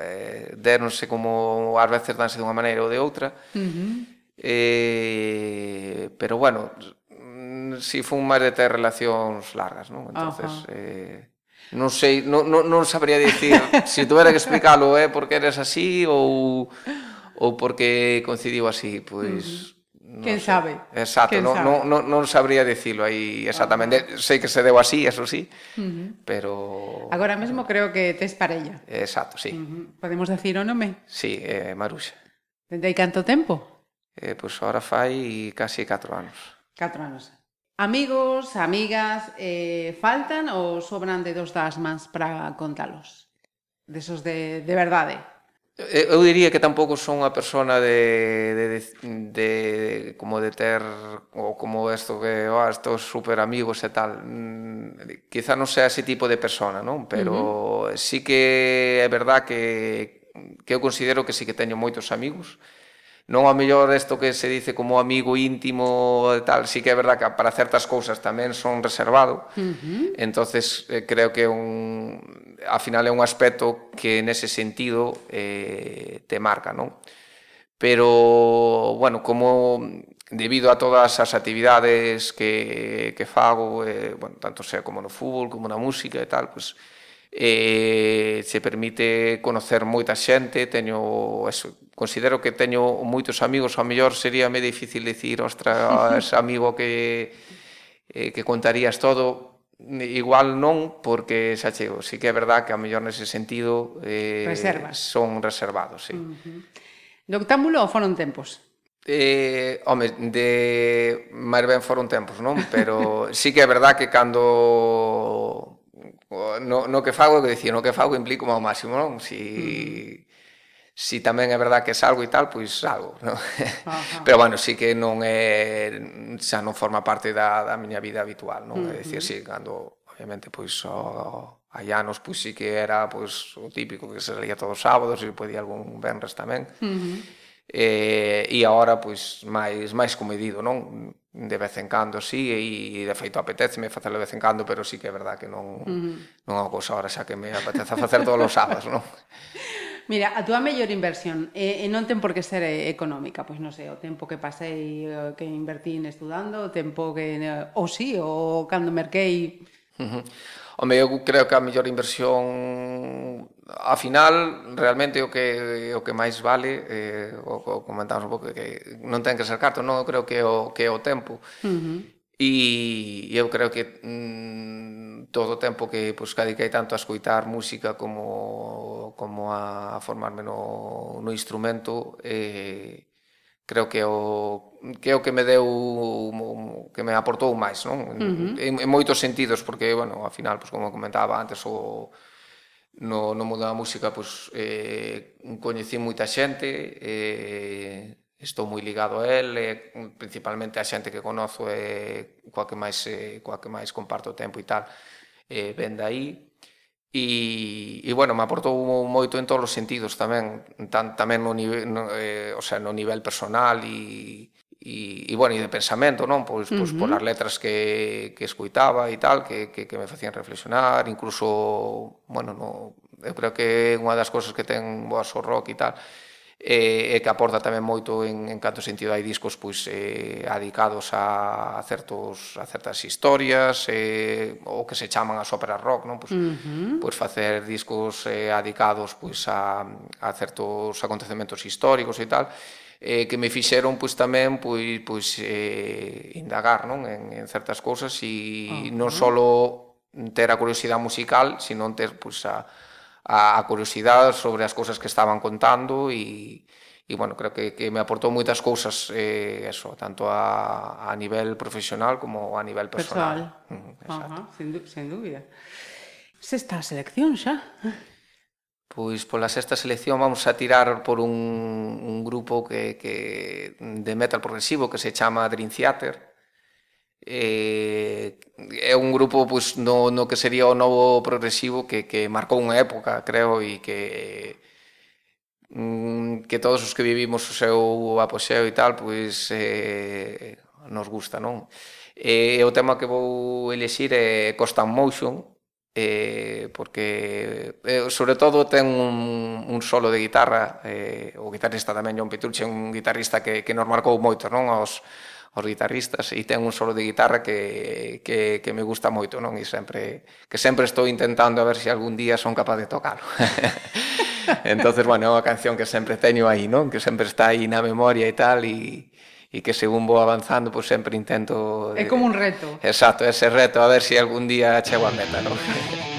eh, deronse como ás veces danse dunha maneira ou de outra uh -huh. eh, pero bueno si fun máis de ter relacións largas non? entonces uh -huh. eh, non sei non, non, non sabría dicir se <laughs> si tuvera que explicalo é eh, porque eres así ou ou porque coincidiu así pois uh -huh No Quen sabe? Exacto, non, sabe? Non, non, non sabría dicilo aí exactamente. Ah. Sei que se deu así, eso sí, uh -huh. pero... Agora mesmo creo que tes parella. Exacto, sí. Uh -huh. Podemos decir o nome? Sí, eh, Maruxa. Dende hai canto tempo? Eh, pois pues ahora fai casi 4 anos. 4 anos. Amigos, amigas, eh, faltan ou sobran dedos das mans para contalos? Desos de, de verdade? Eh, eu diría que tampouco son unha persona de, de, de, de como de ter ou como isto que oh, estos super amigos e tal. Mm, quizá non sea ese tipo de persona, non? Pero uh -huh. sí que é verdad que que eu considero que sí que teño moitos amigos. Non ao mellor isto que se dice como amigo íntimo e tal, sí que é verdad que para certas cousas tamén son reservado. Uh -huh. Entonces eh, creo que un a final é un aspecto que nese sentido eh, te marca, non? Pero, bueno, como debido a todas as actividades que, que fago, eh, bueno, tanto sea como no fútbol, como na música e tal, pues, eh, se permite conocer moita xente, teño, eso, considero que teño moitos amigos, ao mellor sería me difícil dicir, ostras, <laughs> amigo que, eh, que contarías todo, Igual non, porque xa chego, sí que é verdad que a mellor nese sentido eh, Reservas. son reservados, sí. Uh -huh. Noctámbulo ou foron tempos? Eh, home, de máis ben foron tempos, non? Pero <laughs> sí que é verdad que cando no, no que fago, que dicir, no que fago implico ao máximo, non? Si si tamén é verdad que salgo e tal, pois salgo, <laughs> non? Pero bueno, sí que non é xa non forma parte da, da miña vida habitual, non? Uh -huh. É dicir, sí, cando obviamente pois o, hai anos pois sí que era pois o típico que se salía todos os sábados e podía algún venres tamén. Uh -huh. Eh, e agora pois máis máis comedido, non? De vez en cando sí e, de feito apetéceme facelo de vez en cando, pero sí que é verdad que non uh -huh. non é unha cousa ahora xa que me apetece facer todos os sábados, non? <laughs> Mira, a túa mellor inversión e, e non ten por que ser eh, económica, pois non sei, o tempo que pasei eh, que invertín estudando, o tempo que eh, o si, sí, o cando merquei. Uh -huh. Home, eu creo que a mellor inversión a final realmente o que o que máis vale eh, o, o comentamos un pouco que non ten que ser carto, non eu creo que o que o tempo. Uh -huh E eu creo que mm, todo o tempo que pois, pues, cadiquei tanto a escoitar música como, como a, a formarme no, no instrumento eh, creo que o que é o que me deu que me aportou máis, non? Uh -huh. en, en moitos sentidos, porque, bueno, ao final, pues, como comentaba antes, o, no, no mundo da música pues, eh, coñecí moita xente eh, estou moi ligado a él, e, principalmente a xente que conozo e coa que máis coa que máis comparto o tempo e tal, e, ven aí. E, e bueno, me aportou moito en todos os sentidos tamén, tan, tamén no nivel, no, eh, o sea, no nivel personal e, e, e bueno, e de pensamento, non? Pois, pois uh -huh. polas letras que, que escuitaba e tal, que, que, que me facían reflexionar, incluso, bueno, no, eu creo que é unha das cousas que ten boas o rock e tal, e, e que aporta tamén moito en, en canto sentido hai discos pois eh, adicados a, a certos a certas historias eh, ou que se chaman as óperas rock non? Pois, uh -huh. pois facer discos eh, adicados pois a, a certos acontecementos históricos e tal eh, que me fixeron pois tamén pois, pois eh, indagar non? En, en certas cousas e uh -huh. non só ter a curiosidade musical, sino ter pois a a, a curiosidade sobre as cousas que estaban contando e, e bueno, creo que, que me aportou moitas cousas eh, eso, tanto a, a nivel profesional como a nivel personal. Personal, mm, exacto. Ajá, sen, sen dúbida. Sexta selección xa. Pois pola sexta selección vamos a tirar por un, un grupo que, que de metal progresivo que se chama Dream Theater, eh, é un grupo pois, no, no que sería o novo progresivo que, que marcou unha época, creo, e que mm, que todos os que vivimos o seu apoxeo e tal, pois eh, nos gusta, non? E o tema que vou elexir é Constant Motion, eh, porque eh, sobre todo ten un, un solo de guitarra, eh, o guitarrista tamén John Petrucci, un guitarrista que, que nos marcou moito, non? Os, os guitarristas e ten un solo de guitarra que, que, que me gusta moito, non? E sempre, que sempre estou intentando a ver se si algún día son capaz de tocarlo <laughs> entonces, bueno, é unha canción que sempre teño aí, non? Que sempre está aí na memoria e tal, e, e que según vou avanzando, pois pues, sempre intento... É como un reto. Exacto, ese reto, a ver se si algún día chego a meta, non? <laughs>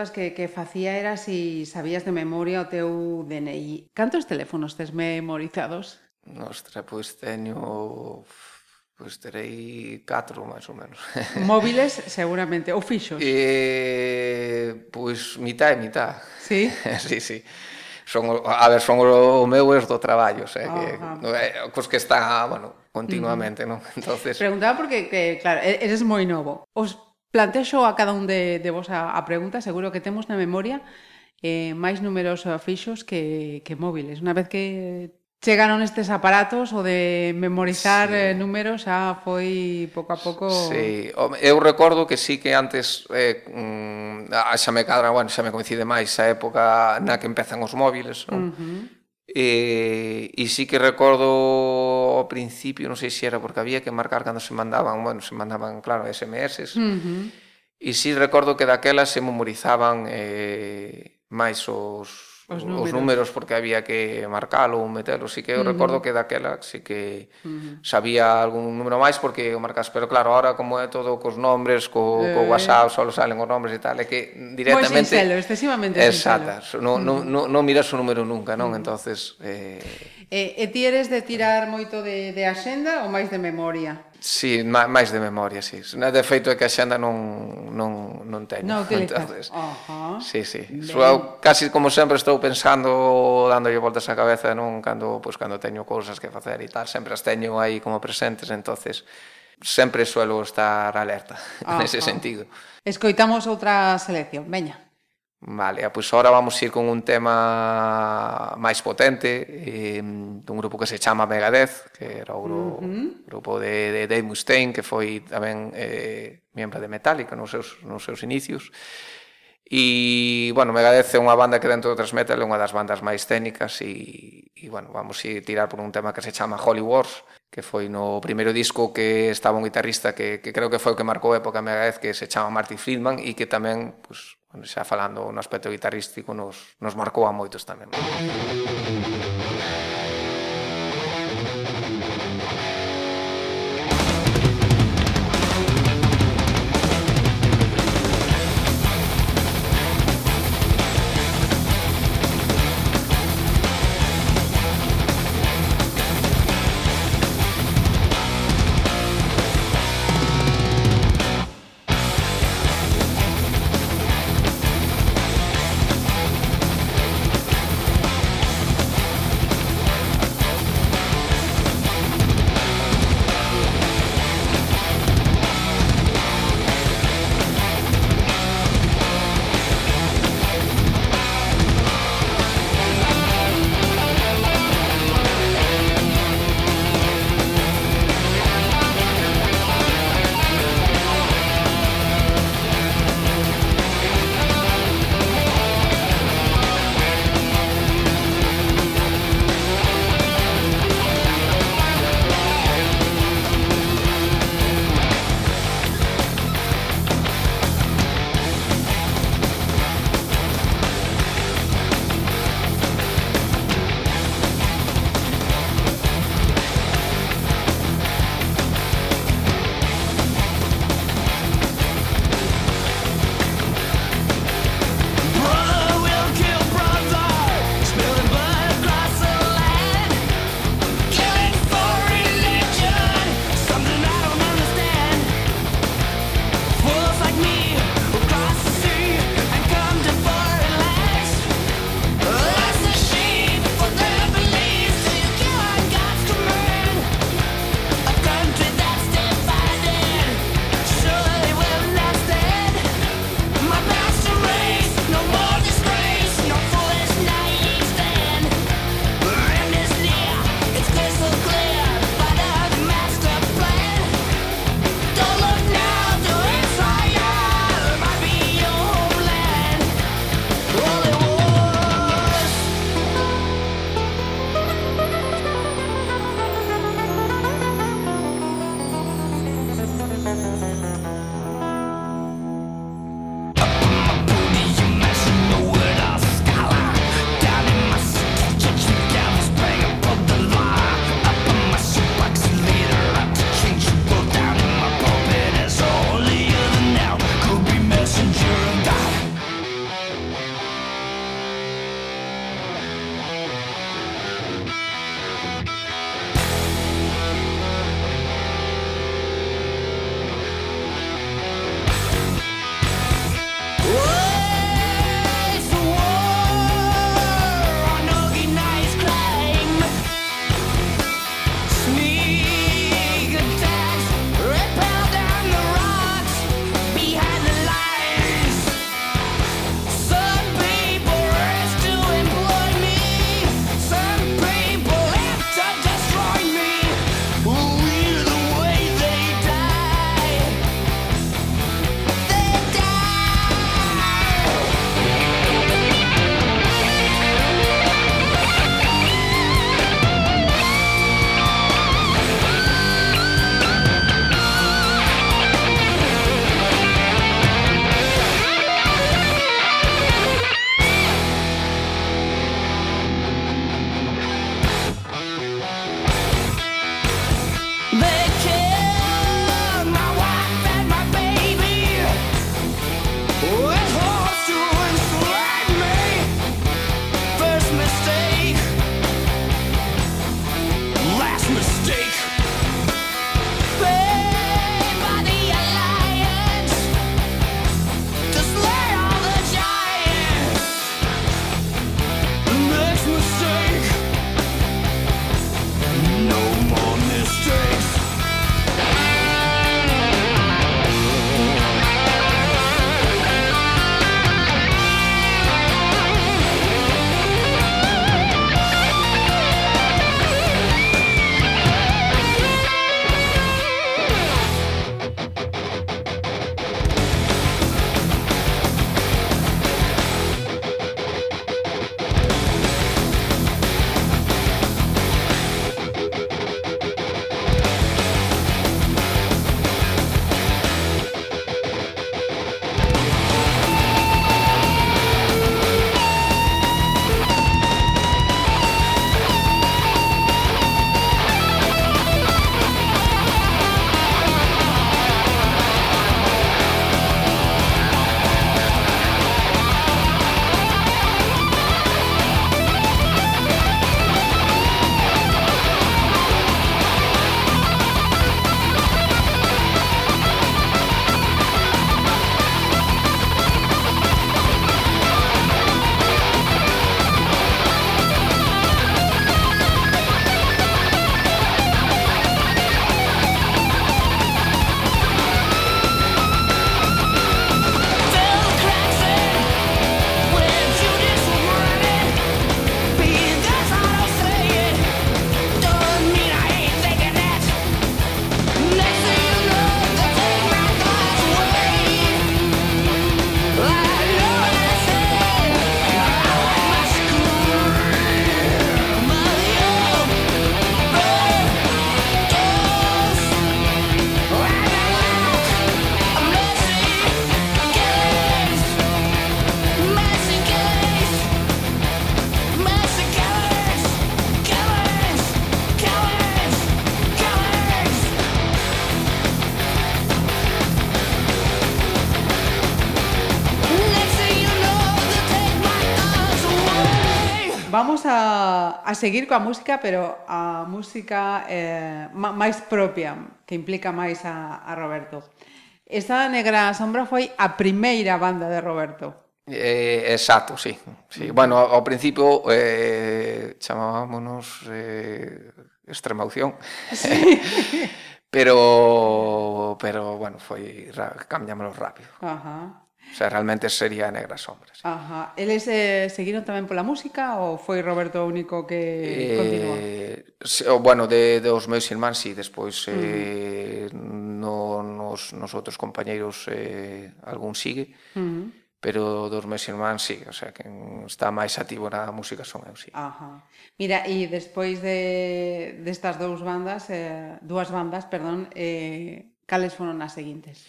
preguntas que, que facía era si sabías de memoria o teu DNI. Cantos teléfonos tes memorizados? Ostra, pois teño... Pois terei catro, máis ou menos. <laughs> Móviles, seguramente, ou fixos? Eh, pois mitá e mitá. Sí? <laughs> sí, sí. Son, a ver, son o meu es do traballo, xa, oh, que, ah, cos que está, bueno, continuamente, uh -huh. non? Entonces... Preguntaba porque, que, claro, eres moi novo. Os Plantexo a cada un de, de vos a, a pregunta, seguro que temos na memoria eh, máis números fixos que, que móviles. Unha vez que chegaron estes aparatos o de memorizar sí. eh, números xa foi pouco a pouco Sí, eu recordo que sí que antes eh, mm, xa me cadra, bueno, xa me coincide máis a época na que empezan os móviles, non? Uh -huh Eh, e, e sí que recordo ao principio, non sei se era porque había que marcar cando se mandaban, bueno, se mandaban, claro, SMS. Uh -huh. E sí recordo que daquela se memorizaban eh, máis os os números, os números porque había que marcalo ou metelo, si que eu uh -huh. recordo que daquela si que uh -huh. sabía algún número máis porque o marcas, pero claro, ahora como é todo cos nombres, co, eh. co WhatsApp só salen os nombres e tal, é que directamente Moi sincero, excesivamente Exacto, non non, no, no miras o número nunca, non? Uh -huh. Entonces eh... E, e ti eres de tirar moito de, de axenda ou máis de memoria? Sí, máis de memoria, sí. De feito é que a xenda non, non, non teño. Non utilizas. Uh -huh. Sí, sí. So, eu, casi como sempre estou pensando, dándolle voltas á cabeza, non cando, pois, pues, cando teño cousas que facer e tal, sempre as teño aí como presentes, entonces sempre suelo estar alerta uh -huh. nese sentido. Escoitamos outra selección, veña. Vale, ah, pois ora vamos ir con un tema máis potente eh, dun grupo que se chama Megadeth que era o gru uh -huh. grupo de, de Dave Mustaine que foi tamén eh, membro de Metallica nos seus, nos seus inicios e, bueno, Megadeth é unha banda que dentro do thrash metal é unha das bandas máis técnicas e, e bueno, vamos ir tirar por un tema que se chama Holy Wars que foi no primeiro disco que estaba un guitarrista que, que creo que foi o que marcou a época Megadeth que se chama Marty Friedman e que tamén, pues, bueno, xa falando no aspecto guitarrístico nos, nos marcou a moitos tamén. seguir coa música, pero a música eh, máis propia, que implica máis a, a Roberto. Esta Negra Sombra foi a primeira banda de Roberto. Eh, exacto, sí. sí. Bueno, ao principio eh, chamámonos eh, Extremaución. Sí. <laughs> pero, pero, bueno, foi cambiámoslo rápido. Ajá. O sea, realmente sería Negra Sombra. Sí. Ajá. Eles eh, seguiron tamén pola música ou foi Roberto o único que eh, continuou? Se, bueno, de, de os meus irmáns, sí, despois uh -huh. eh, no, nos, nos outros compañeiros eh, algún sigue, uh -huh. pero dos meus irmáns, sí, o sea, que está máis ativo na música son eu, sí. Ajá. Mira, e despois de, destas de dous bandas, eh, dúas bandas, perdón, eh, cales foron as seguintes?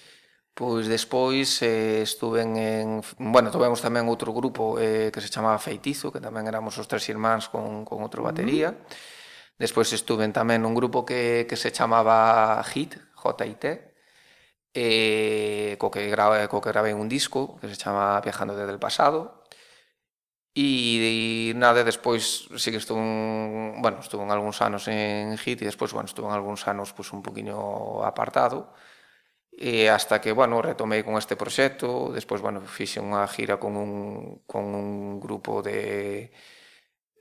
Pois despois eh, estuve en... Bueno, tivemos tamén outro grupo eh, que se chamaba Feitizo, que tamén éramos os tres irmáns con, con outro batería. Uh -huh. Despois estuve tamén un grupo que, que se chamaba HIT, JIT, eh, co, que grave, co que gravei un disco que se chama Viajando desde el pasado. E, e nada, despois sí que estuve, un, bueno, estuve en algúns anos en HIT e despois, bueno, estuve en algúns anos pues, un poquinho apartado. E hasta que, bueno, retomei con este proxecto, despois, bueno, fixe unha gira con un, con un grupo de,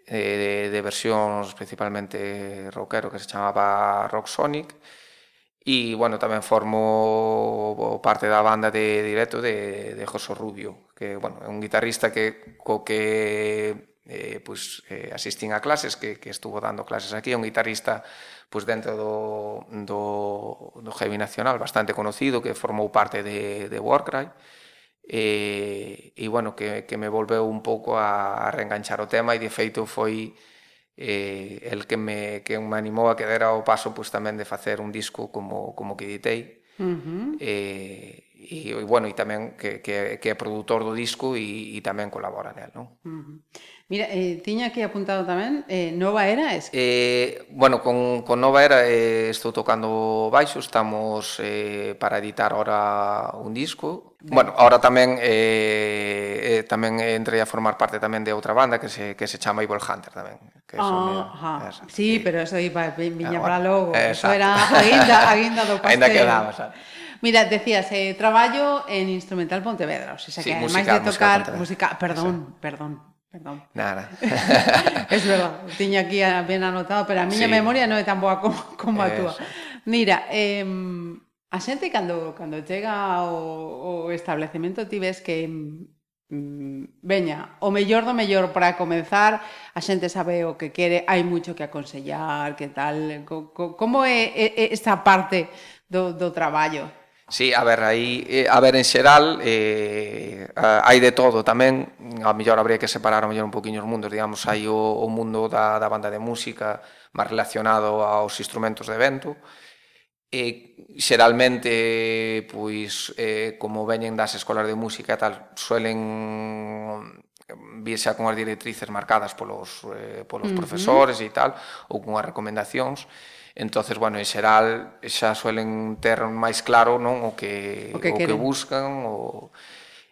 de, de versións principalmente rockero que se chamaba Rock Sonic, e, bueno, tamén formo parte da banda de directo de, de José Rubio, que, bueno, é un guitarrista que, co que eh, pois, eh, asistín a clases, que, que estuvo dando clases aquí, é un guitarrista pues dentro do, do, do heavy nacional bastante conocido que formou parte de, de Warcry e, e bueno, que, que me volveu un pouco a, a reenganchar o tema e de feito foi eh, el que me, que me animou a que dera o paso pues, tamén de facer un disco como, como que editei uh -huh. eh, e, e bueno, e tamén que, que, que é produtor do disco e, e tamén colabora nel, non? Uh -huh. Mira, eh, tiña aquí apuntado tamén, eh, Nova Era es... Eh, bueno, con, con Nova Era eh, estou tocando baixo, estamos eh, para editar ahora un disco. Ben. Bueno, ahora tamén eh, eh, tamén entrei a formar parte tamén de outra banda que se, que se chama Evil Hunter tamén. Que oh, esa, sí, sí, pero eso iba, viña ah, para logo. Eso era a guinda, a guinda do <laughs> pastel. Ainda quedaba, sabe. Mira, decías, eh, traballo en Instrumental Pontevedra, o sea, que además ademais de tocar música, música perdón, sí. perdón, Perdón. Nada. <laughs> es verdad, tiña aquí ben anotado, pero a miña sí. memoria non é tan boa como, como a túa. Mira, eh, a xente cando, cando chega ao, ao establecemento ti ves que mm, veña, o mellor do mellor para comenzar, a xente sabe o que quere, hai moito que aconsellar, que tal, co, co, como é, é esta parte do, do traballo? Sí, a ver, aí, eh, a ver, en xeral, eh, hai de todo tamén, a mellor habría que separar a mellor un poquinho os mundos, digamos, hai o, o mundo da, da banda de música máis relacionado aos instrumentos de vento, e xeralmente, pois, eh, como veñen das escolas de música e tal, suelen mm, virse con as directrices marcadas polos, eh, polos uh -huh. profesores e tal, ou con as recomendacións, entonces bueno, en xeral xa suelen ter máis claro non o que o que, o que buscan o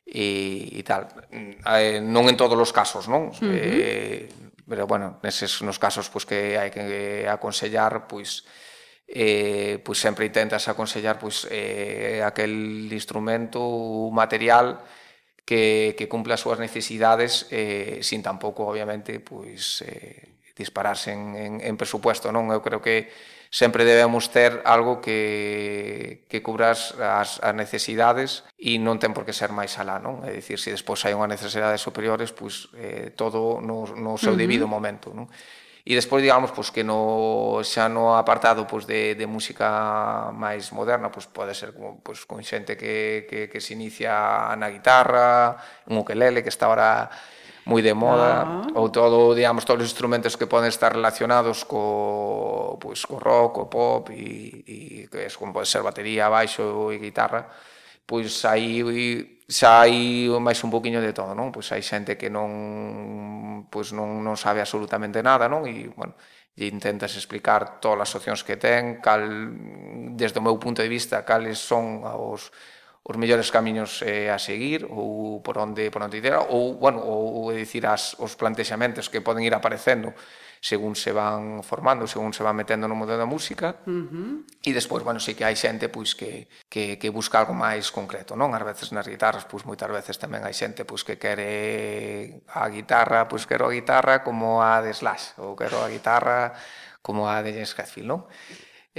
e, e tal. Eh, non en todos os casos, non? Uh -huh. eh, pero bueno, neses nos casos pois que hai que aconsellar, pois eh, pois sempre intentas aconsellar pois eh aquel instrumento material que que cumpla as súas necesidades eh sin tampouco obviamente pois eh dispararse en, en, en presupuesto, non? Eu creo que sempre debemos ter algo que, que cubras as, as necesidades e non ten por que ser máis alá, non? É dicir, se despois hai unha necesidades superiores, pois eh, todo no, no seu debido uh -huh. momento, non? E despois, digamos, pois, que no, xa no apartado pois, de, de música máis moderna, pois, pode ser como, pois, con xente que, que, que se inicia na guitarra, un ukelele, que está ahora moi de moda, ah. ou todo, digamos, todos os instrumentos que poden estar relacionados co, pois, co rock, co pop, e, e que es, como pode ser batería, baixo e guitarra, pois aí xa hai máis un poquinho de todo, non? Pois hai xente que non pois non, non sabe absolutamente nada, non? E, bueno, e intentas explicar todas as opcións que ten, cal, desde o meu punto de vista, cales son os, os mellores camiños eh, a seguir ou por onde por onde ir ou bueno, ou é dicir as os plantexamentos que poden ir aparecendo según se van formando, según se van metendo no mundo da música. Uh -huh. E despois, bueno, sí que hai xente pois que que que busca algo máis concreto, non? Ás veces nas guitarras, pois moitas veces tamén hai xente pois que quere a guitarra, pois quero a guitarra como a de Slash ou quero a guitarra como a de James Hetfield, non?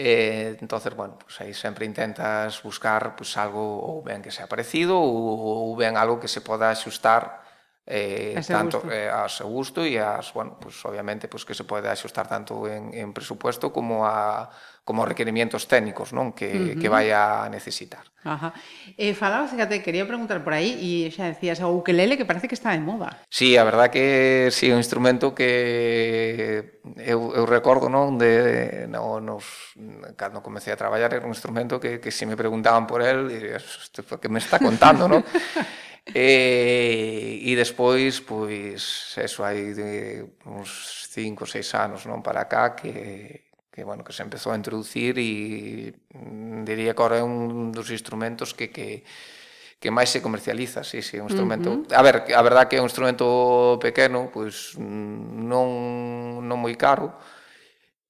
Eh, entonces, bueno, pues aí sempre intentas buscar pues, algo ou ben que sea parecido ou, ou ben algo que se poda axustar eh, tanto gusto. eh, a seu gusto e as, bueno, pues, obviamente pues, que se pode axustar tanto en, en presupuesto como a como requerimientos técnicos non que, uh -huh. que vai a necesitar. Ajá. Eh, falabas, fíjate, quería preguntar por aí e xa decías o ukelele que parece que está de moda. Sí, a verdad que sí, un instrumento que eu, eu recordo non de no, nos, cando comecei a traballar era un instrumento que, que se si me preguntaban por él e que me está contando, non? E, e despois, pois, eso, hai de uns 5 ou 6 anos non para cá que que bueno, que se empezou a introducir e mm, diría que agora é un dos instrumentos que que que máis se comercializa, sí, sí, un instrumento. Uh -huh. A ver, a verdad que é un instrumento pequeno, pois non non moi caro,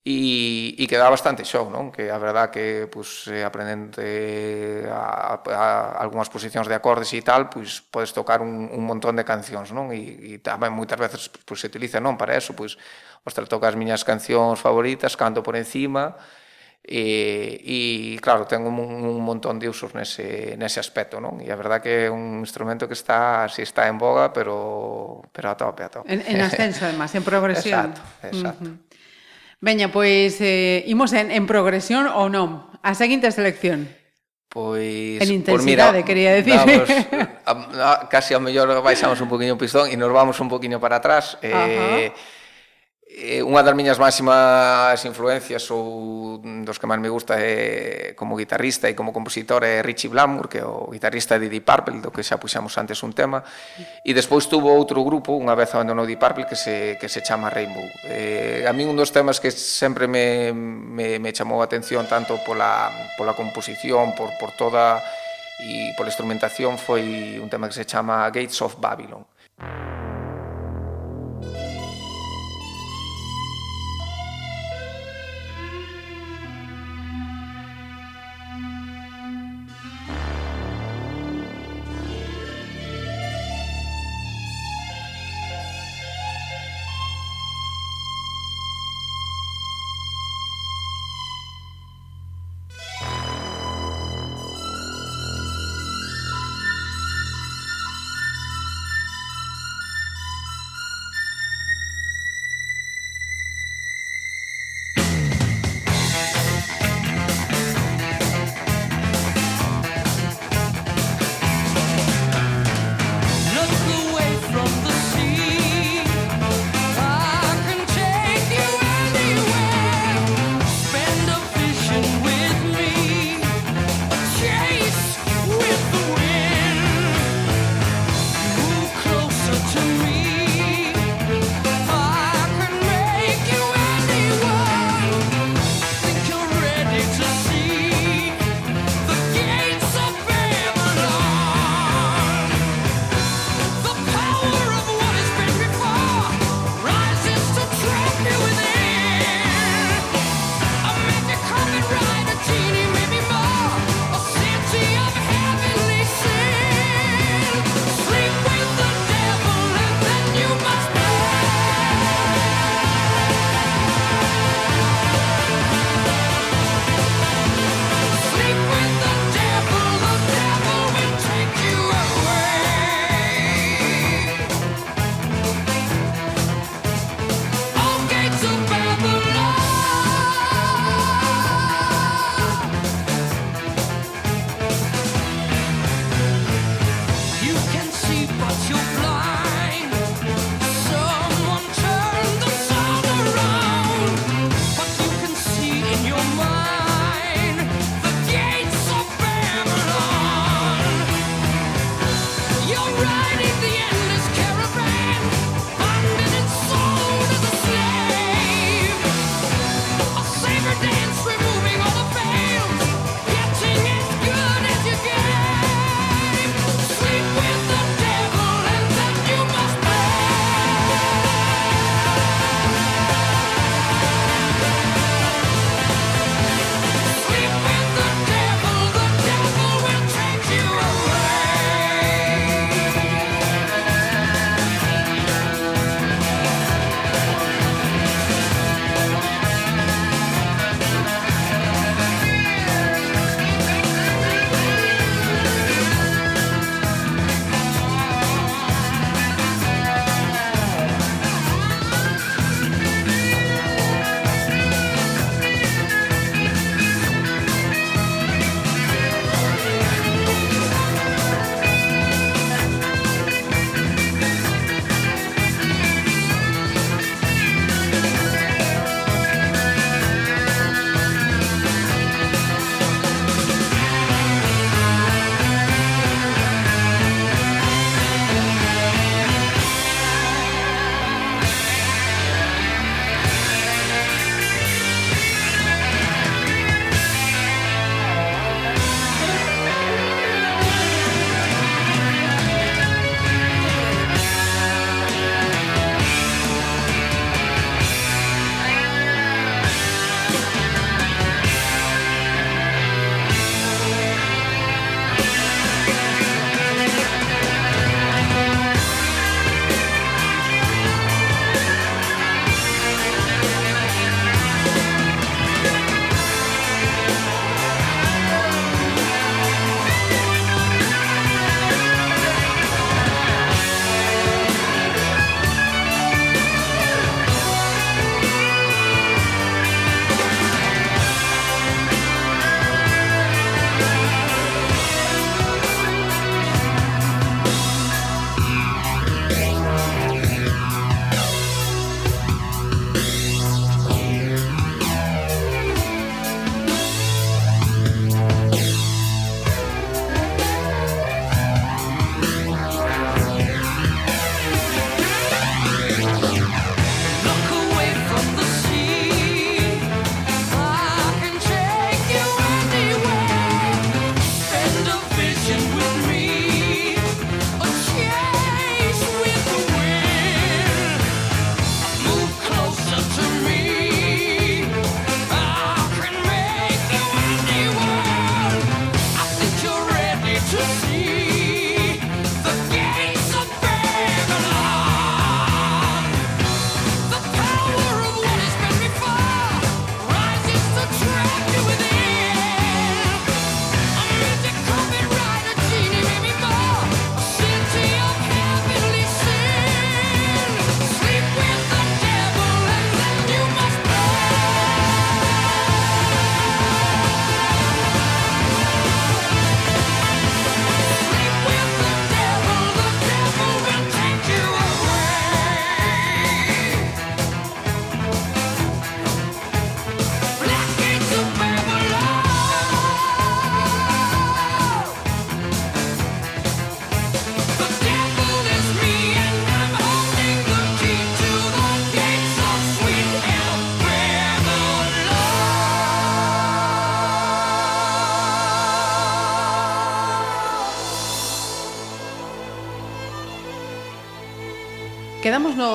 e, e que dá bastante show, non? Que a verdad que pues, eh, aprendente eh, a, a, a algunhas posicións de acordes e tal, pois pues, podes tocar un, un montón de cancións, non? E, e tamén moitas veces pues, se utiliza, non? Para eso, pois, pues, ostra, toca as miñas cancións favoritas, canto por encima, eh, e, e claro, ten un, un montón de usos nese, nese aspecto, non? E a verdad que é un instrumento que está, si está en boga, pero, pero a tope, a tope. En, en ascenso, además, en progresión. Exacto, exacto. Uh -huh. Veña, pois eh, imos en, en progresión ou non? A seguinte selección. Pois... En intensidade, pues mira, quería decir. Damos, <laughs> a, a, casi ao mellor baixamos un poquinho o pistón e nos vamos un poquinho para atrás. Ajá. Eh, eh, unha das miñas máximas influencias ou dos que máis me gusta é como guitarrista e como compositor é Richie Blackmore, que é o guitarrista de Deep Purple, do que xa puxamos antes un tema, e despois tuvo outro grupo, unha vez abandonou Deep Purple, que se, que se chama Rainbow. Eh, a mí un dos temas que sempre me, me, me chamou a atención tanto pola, pola composición, por, por toda e pola instrumentación foi un tema que se chama Gates of Babylon. Thank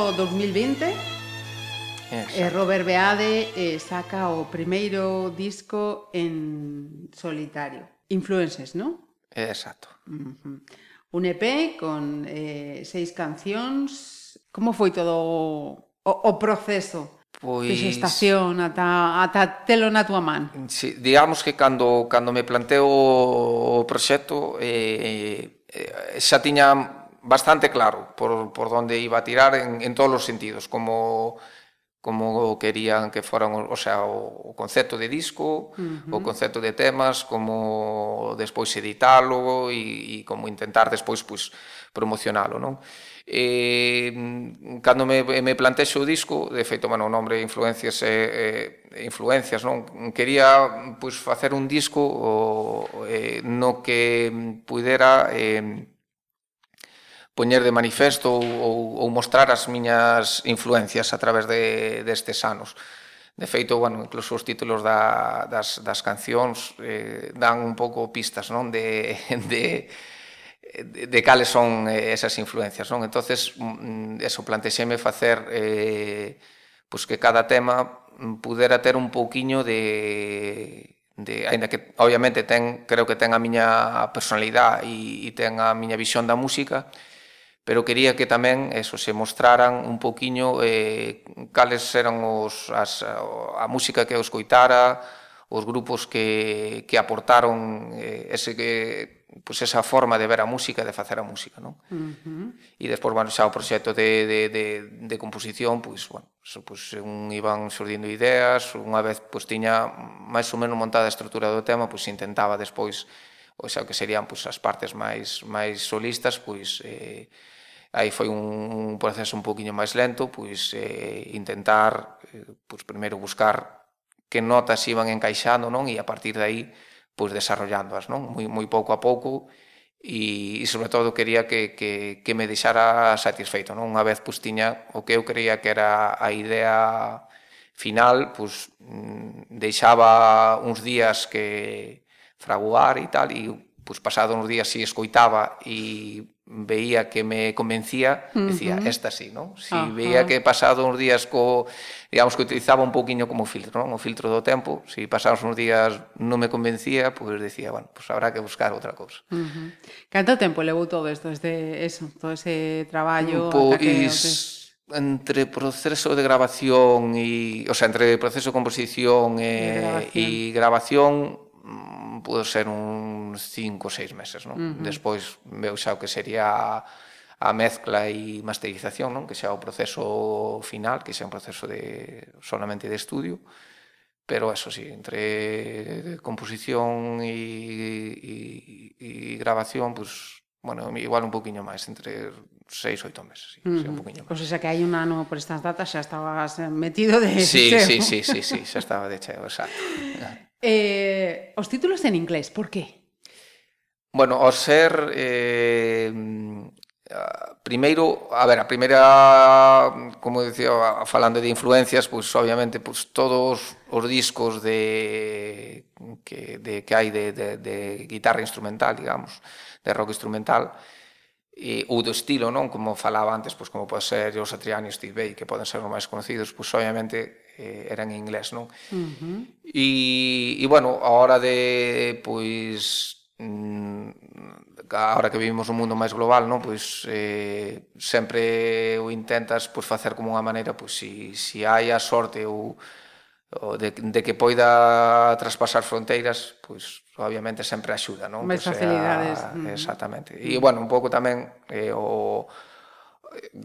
ano 2020 Exacto. E Robert Beade eh, saca o primeiro disco en solitario. Influences, non? Exacto. Uh -huh. Un EP con eh, seis cancións. Como foi todo o, o proceso? Pois... Fixestación, ata, ata telo na tua man. Sí, digamos que cando, cando me planteo o proxecto eh, eh, xa tiña bastante claro por, por donde iba a tirar en, en todos os sentidos, como como querían que foran, o sea, o, o concepto de disco, uh -huh. o concepto de temas, como despois editalo e, e como intentar despois pois promocionalo, non? E eh, cando me me plantexo o disco, de feito, bueno, o nome influencias e eh, influencias, non? Quería pois facer un disco o, eh, no que pudera eh, poñer de manifesto ou, ou, ou mostrar as miñas influencias a través de, destes anos. De feito, bueno, incluso os títulos da, das, das cancións eh, dan un pouco pistas non de, de, <laughs> de, de cales son eh, esas influencias. Non? entonces mm, eso, plantexeme facer eh, pois que cada tema pudera ter un pouquiño de, de aínda que obviamente ten creo que ten a miña personalidade e, e ten a miña visión da música, pero quería que tamén eso se mostraran un poquiño eh, cales eran os, as, a música que eu escoitara, os grupos que, que aportaron eh, ese que pues esa forma de ver a música, de facer a música, non? Uh -huh. E despois, bueno, xa o proxecto de, de, de, de composición, pois, pues, bueno, so, pois, pues, un iban surdindo ideas, unha vez, pois, pues, tiña máis ou menos montada a estrutura do tema, pois, intentaba despois, o xa, que serían, pois, as partes máis, máis solistas, pois, eh, aí foi un, proceso un poquinho máis lento, pois eh, intentar, eh, pois primeiro buscar que notas iban encaixando, non? E a partir de aí, pois desarrollándoas, non? Moi, moi pouco a pouco, e, e sobre todo quería que, que, que me deixara satisfeito, non? Unha vez, pois tiña o que eu creía que era a idea final, pois mm, deixaba uns días que fraguar e tal, e pois pasado uns días si escoitaba e veía que me convencía, decía, uh -huh. esta sí, non? Si uh -huh. veía que pasado uns días co, digamos que utilizaba un poquinho como filtro, non? O filtro do tempo, si pasados uns días non me convencía, pois pues decía, bueno, pois pues habrá que buscar outra cousa. Uh -huh. Canto tempo levou todo isto, este eso, todo ese traballo pois, que, entre proceso de grabación e, o sea, entre proceso de composición e, e eh, grabación, e grabación pode ser uns cinco ou seis meses, non? Uh -huh. Despois veu xa o que sería a mezcla e masterización, non? Que xa o proceso final, que xa un proceso de solamente de estudio, pero eso sí, entre composición e, e, e grabación, pues, bueno, igual un poquinho máis, entre seis, oito meses, sí, uh -huh. un poquinho máis. Pois xa que hai un ano por estas datas xa estabas metido de... Sí, cheo. sí, sí, sí, sí, xa estaba de cheo, exacto. <laughs> Eh, os títulos en inglés, por qué? Bueno, ao ser eh, primeiro, a ver, a primeira, como dicía falando de influencias, pois pues, obviamente pois pues, todos os discos de que de que hai de de de guitarra instrumental, digamos, de rock instrumental e ou do estilo, non, como falaba antes, pois pues, como pode ser os Satriani, Steve Vai, que poden ser os máis conocidos, pois obviamente eh, eran en inglés, non? Uh -huh. E, e bueno, a hora de, pois, mm, ahora que vivimos un mundo máis global, non? Pois eh, sempre o intentas pois, facer como unha maneira, pois, si, si hai a sorte ou o de, de que poida traspasar fronteiras, pois obviamente sempre axuda, non? Mais pois, facilidades. A. Exactamente. E bueno, un pouco tamén eh, o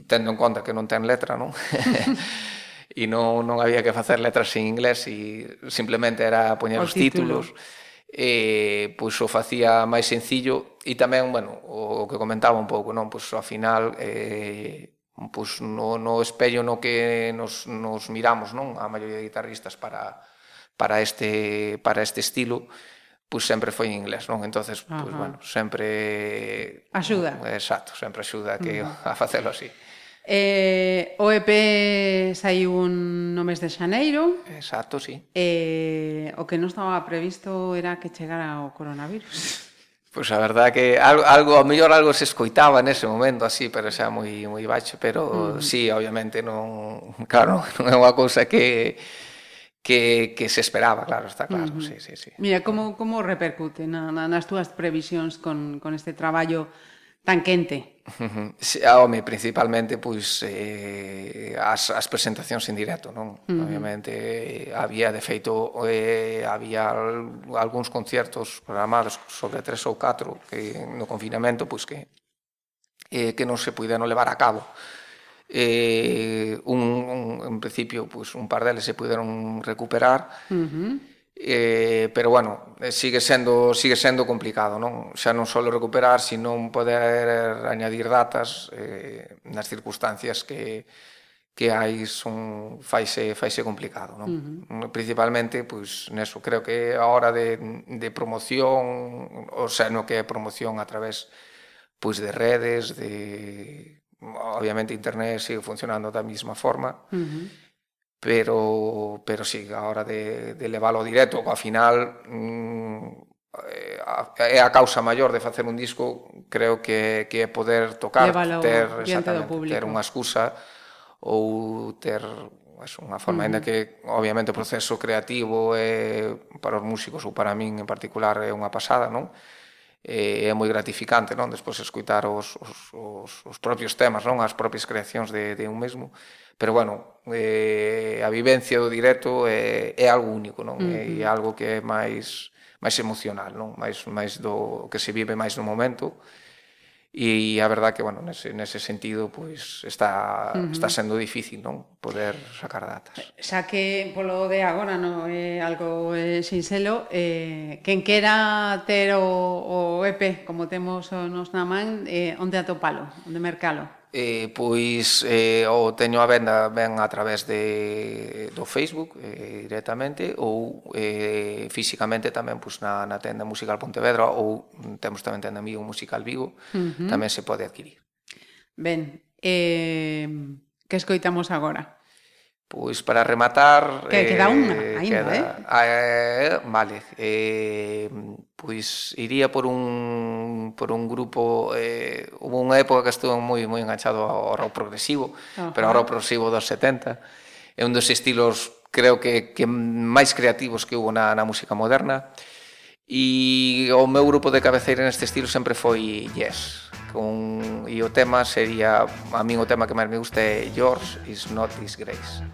tendo en conta que non ten letra, non? <laughs> e non, non había que facer letras en inglés e simplemente era poñer os, os títulos. títulos eh, e pois o facía máis sencillo e tamén, bueno, o que comentaba un pouco, non, pois ao final eh pois no no espello no que nos nos miramos, non, a maioría de guitarristas para para este para este estilo, pois sempre foi en inglés, non? Entonces, pois uh -huh. bueno, sempre axuda. Exacto, sempre axuda que uh <laughs> -huh. a facelo así. Eh, o EP saiu un no mes de xaneiro. Exacto, sí. Eh, o que non estaba previsto era que chegara o coronavirus. <laughs> Pois pues a verdade que algo, algo ao mellor algo se escoitaba nese momento así, pero xa moi moi baixo, pero mm. sí, obviamente non, claro, <laughs> non é unha cousa que que, que se esperaba, claro, está claro, uh -huh. sí, sí, sí. Mira, como, como repercute na, na, nas túas previsións con, con este traballo tan quente. Uh -huh. Sí, ah, home, principalmente pois eh, as, as presentacións en directo, non? Uh -huh. Obviamente eh, había de feito eh, había algúns concertos programados sobre tres ou catro que no confinamento pois que eh, que non se puideron levar a cabo. Eh, un, un, en principio, pois, un par deles se puderon recuperar. Uh -huh eh, pero bueno, eh, sigue sendo, sigue sendo complicado, non? Xa non só recuperar, sino poder añadir datas eh, nas circunstancias que, que hai son faise faise complicado, non? Uh -huh. Mm, principalmente pois neso, creo que a hora de de promoción, o sea, no que é promoción a través pois de redes, de obviamente internet sigue funcionando da mesma forma. Uh -huh pero, pero sí, a hora de, de leválo directo, ao final mm, eh, é a causa maior de facer un disco, creo que, que é poder tocar, Levalo ter, ter unha excusa ou ter pues, unha forma, mm. Uh -huh. que obviamente o proceso creativo é, para os músicos ou para min en particular é unha pasada, non? eh, é moi gratificante non? Despois escutar os, os, os, os propios temas non? As propias creacións de, de un mesmo. Pero bueno eh, a vivencia do directo é, é algo único non? Uh -huh. é algo que é máis máis emocional non? Máis máis do que se vive máis no momento. e E a verdad que, bueno, nese, nese sentido, pois, está, uh -huh. está sendo difícil, non? Poder sacar datas. Xa eh, que, polo de agora, non é algo eh, sinxelo, eh, quen quera ter o, o EP, como temos nos na man, eh, onde atopalo, onde mercalo? eh, pois eh, ou teño a venda ben a través de, do Facebook eh, directamente ou eh, físicamente tamén pois, na, na tenda musical Pontevedra ou temos tamén tenda amigo Musical Vigo uh -huh. tamén se pode adquirir Ben, eh, que escoitamos agora? Pois para rematar... Que queda eh, unha, eh, ainda, queda, eh? eh? Vale, eh, pois iría por un por un grupo eh, hubo unha época que estuve moi moi enganchado ao rock progresivo uh -huh. pero ao rock progresivo dos 70 é un dos estilos creo que, que máis creativos que hubo na, na música moderna. E o meu grupo de cabeceira neste estilo sempre foi Yes con, e o tema sería a mí o tema que máis me gusta é Yours is not disgrace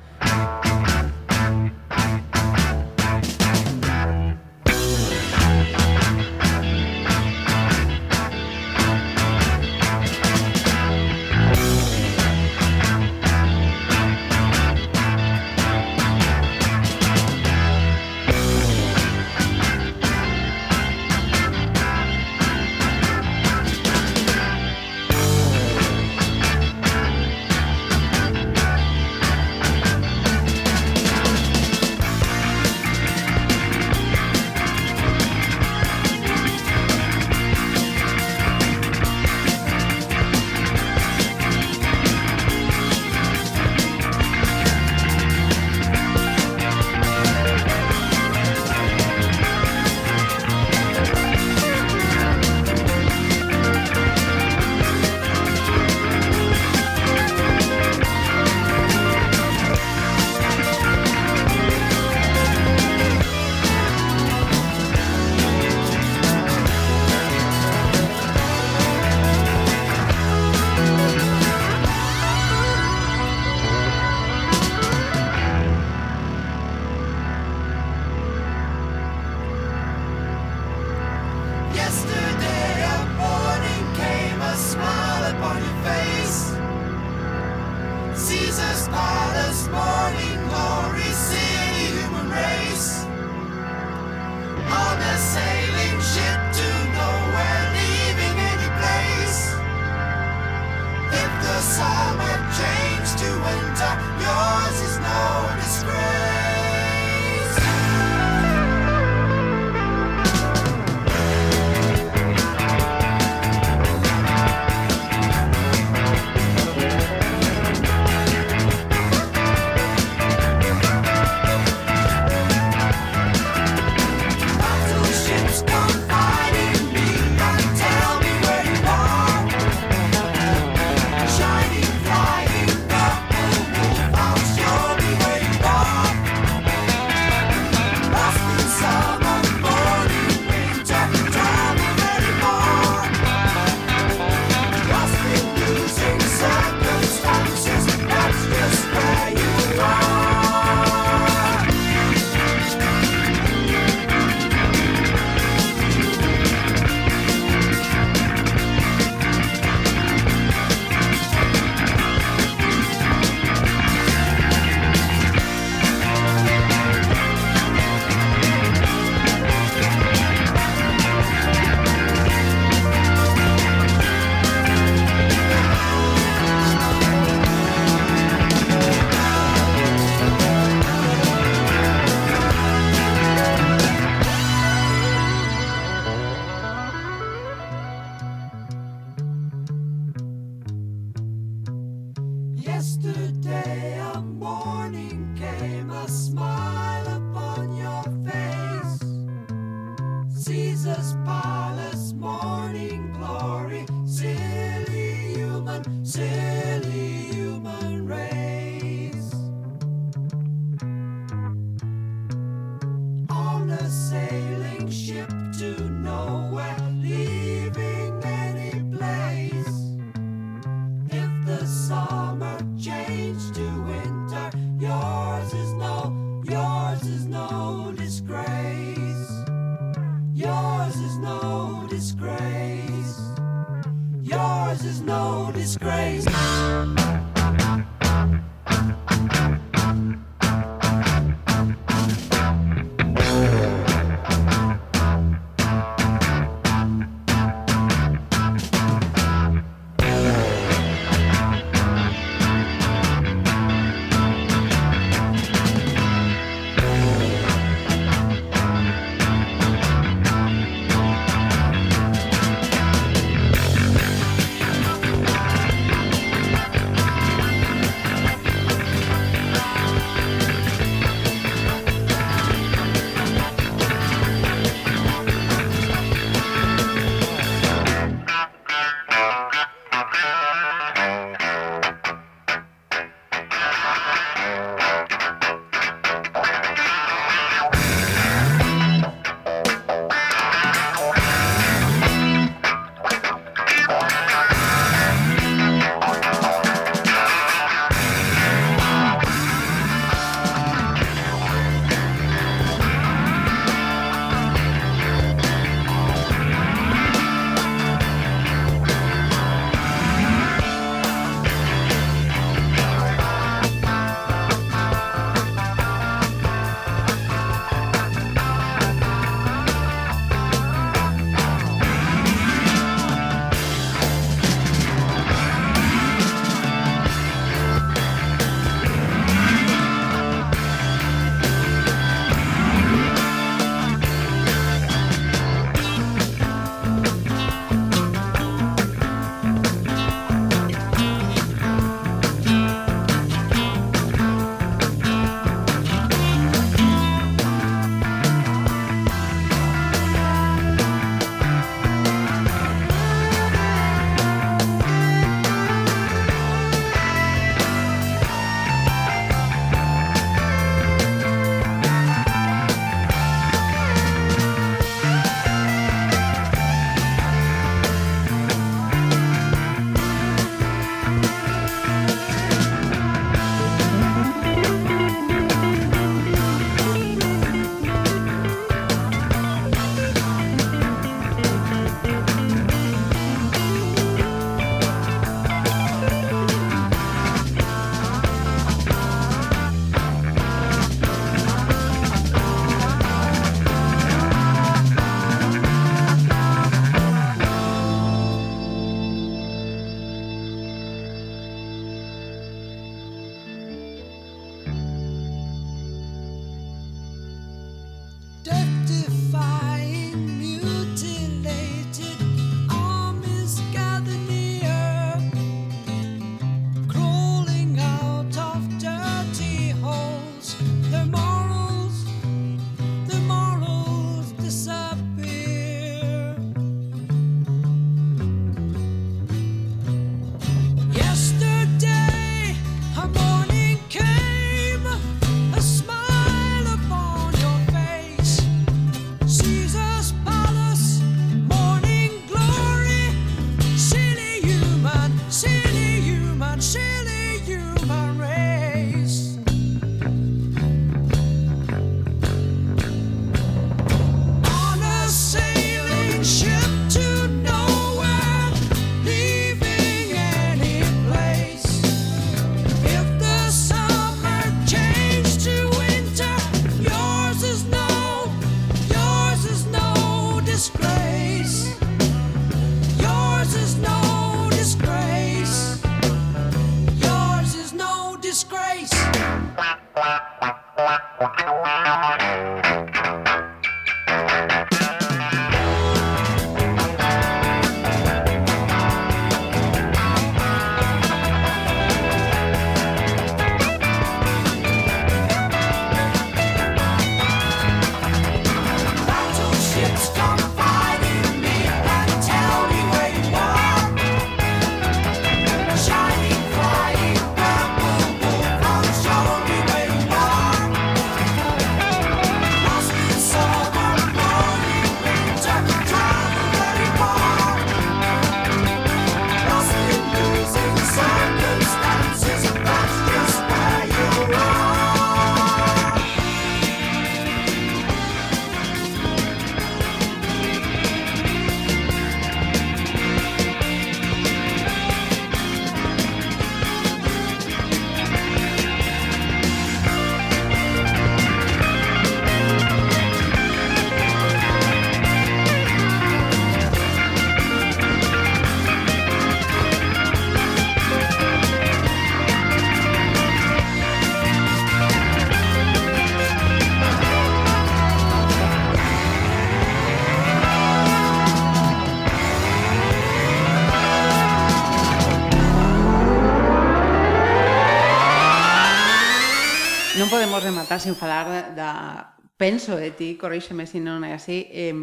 rematar sin falar da penso de ti, corríxeme se non é así, eh,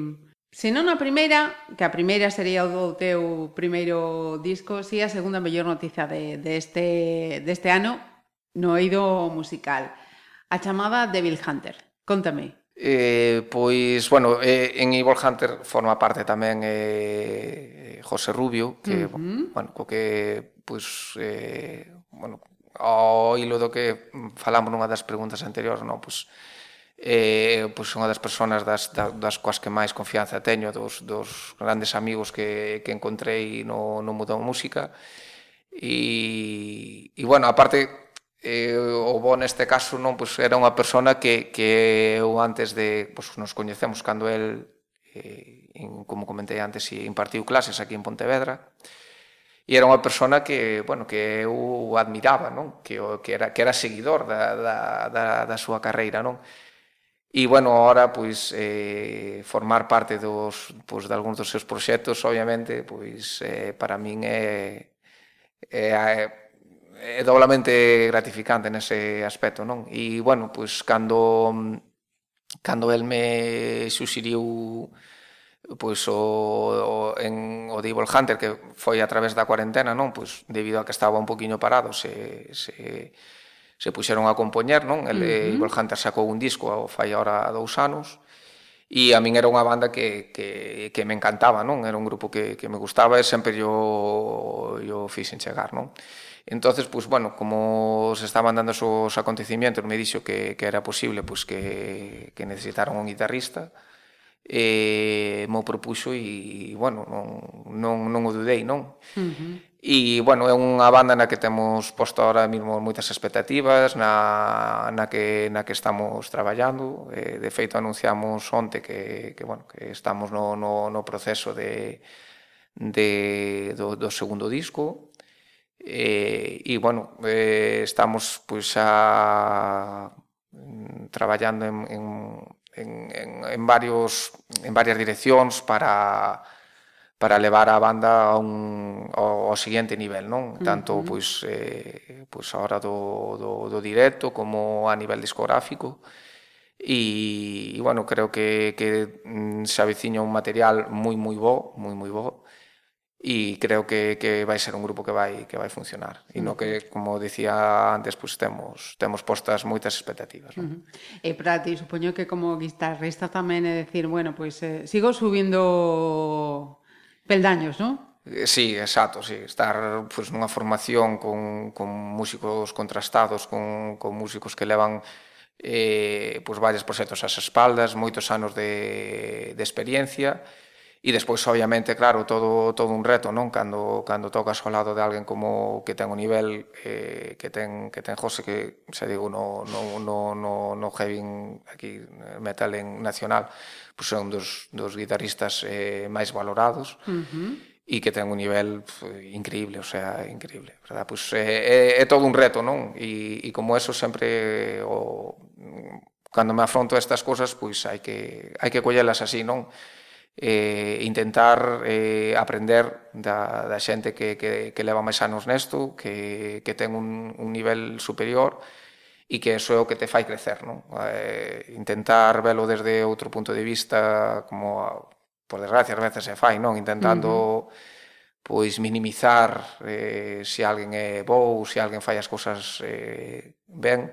se non a primeira, que a primeira sería o teu primeiro disco, si a segunda mellor noticia de, de este, deste este ano no eido musical. A chamada Devil Hunter. Contame. Eh, pois, bueno, eh, en Evil Hunter forma parte tamén eh, eh José Rubio, que, uh -huh. bueno, co que, pois, eh, bueno, ao hilo do que falamos nunha das preguntas anteriores, non? Pois, eh, pois unha das persoas das, das, das coas que máis confianza teño, dos, dos grandes amigos que, que encontrei no, no mundo da música. E, e bueno, aparte, eh, o bo neste caso non pois era unha persona que, que eu antes de pois, nos coñecemos cando el eh, en, como comentei antes, impartiu clases aquí en Pontevedra e era unha persona que, bueno, que eu admiraba, non? Que, que, era, que era seguidor da, da, da, da súa carreira, non? E, bueno, ahora, pois, eh, formar parte dos, pois, de algúns dos seus proxectos, obviamente, pois, eh, para min é, é, é doblamente gratificante nese aspecto, non? E, bueno, pois, cando, cando el me suxiriu pois o, o, en o Devil Hunter que foi a través da cuarentena, non? Pois debido a que estaba un poquiño parado, se se se puxeron a compoñer, non? El eh, uh -huh. Evil Hunter sacou un disco ao fai agora dous anos. E a min era unha banda que, que, que me encantaba, non? Era un grupo que, que me gustaba e sempre yo, yo fixen chegar, non? entonces pois, bueno, como se estaban dando os acontecimientos, me dixo que, que era posible pois, que, que necesitaron un guitarrista, eh, mo propuxo e, bueno, non, non, non o dudei, non? Uh -huh. E, bueno, é unha banda na que temos posto ahora mesmo moitas expectativas, na, na, que, na que estamos traballando. Eh, de feito, anunciamos onte que, que, bueno, que estamos no, no, no proceso de, de, do, do segundo disco. Eh, e, bueno, eh, estamos pois, a, mm, traballando en, en en, en, en, varios, en varias direccións para para levar a banda a un, ao, ao seguinte nivel, non? Tanto, uh -huh. pois, eh, pois a hora do, do, do directo como a nivel discográfico. E, e bueno, creo que, que mm, se aveciña un material moi, moi bo, moi, moi bo e creo que, que vai ser un grupo que vai que vai funcionar e no que como dicía antes pues, temos temos postas moitas expectativas ¿no? Uh eh, -huh. E para ti supoño que como guitarrista tamén é decir bueno, pois pues, eh, sigo subindo peldaños, non? Eh, sí, exacto, sí. Estar pues, nunha formación con, con músicos contrastados, con, con músicos que levan eh, pues, varios proxectos ás espaldas, moitos anos de, de experiencia, E despois, obviamente, claro, todo, todo un reto, non? Cando, cando tocas ao lado de alguén como que ten o nivel eh, que ten que ten José, que se digo, no, no, no, no, no heavy aquí, metal en nacional, pois pues é un dos, dos guitarristas eh, máis valorados. Uh -huh e que ten un nivel pues, increíble, o sea, increíble, verdad? Pois pues, é, é, é todo un reto, non? E, e como eso sempre o cando me afronto a estas cosas, pois pues, hai que hai que collelas así, non? eh, intentar eh, aprender da, da xente que, que, que leva máis anos nesto, que, que ten un, un nivel superior e que eso é o que te fai crecer. Non? Eh, intentar velo desde outro punto de vista, como por desgracia ás veces se fai, non intentando... Uh -huh pois minimizar eh, se alguén é bo ou se alguén fai as cousas eh, ben,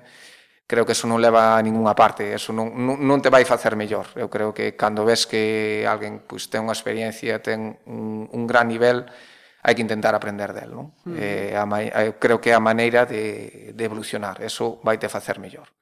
creo que eso non leva a ninguna parte, eso non, non, non te vai facer mellor. Eu creo que cando ves que alguén pois, ten unha experiencia, ten un, un gran nivel, hai que intentar aprender del, non? Mm. Eh, a, eu eh, creo que é a maneira de, de evolucionar, eso vai te facer mellor.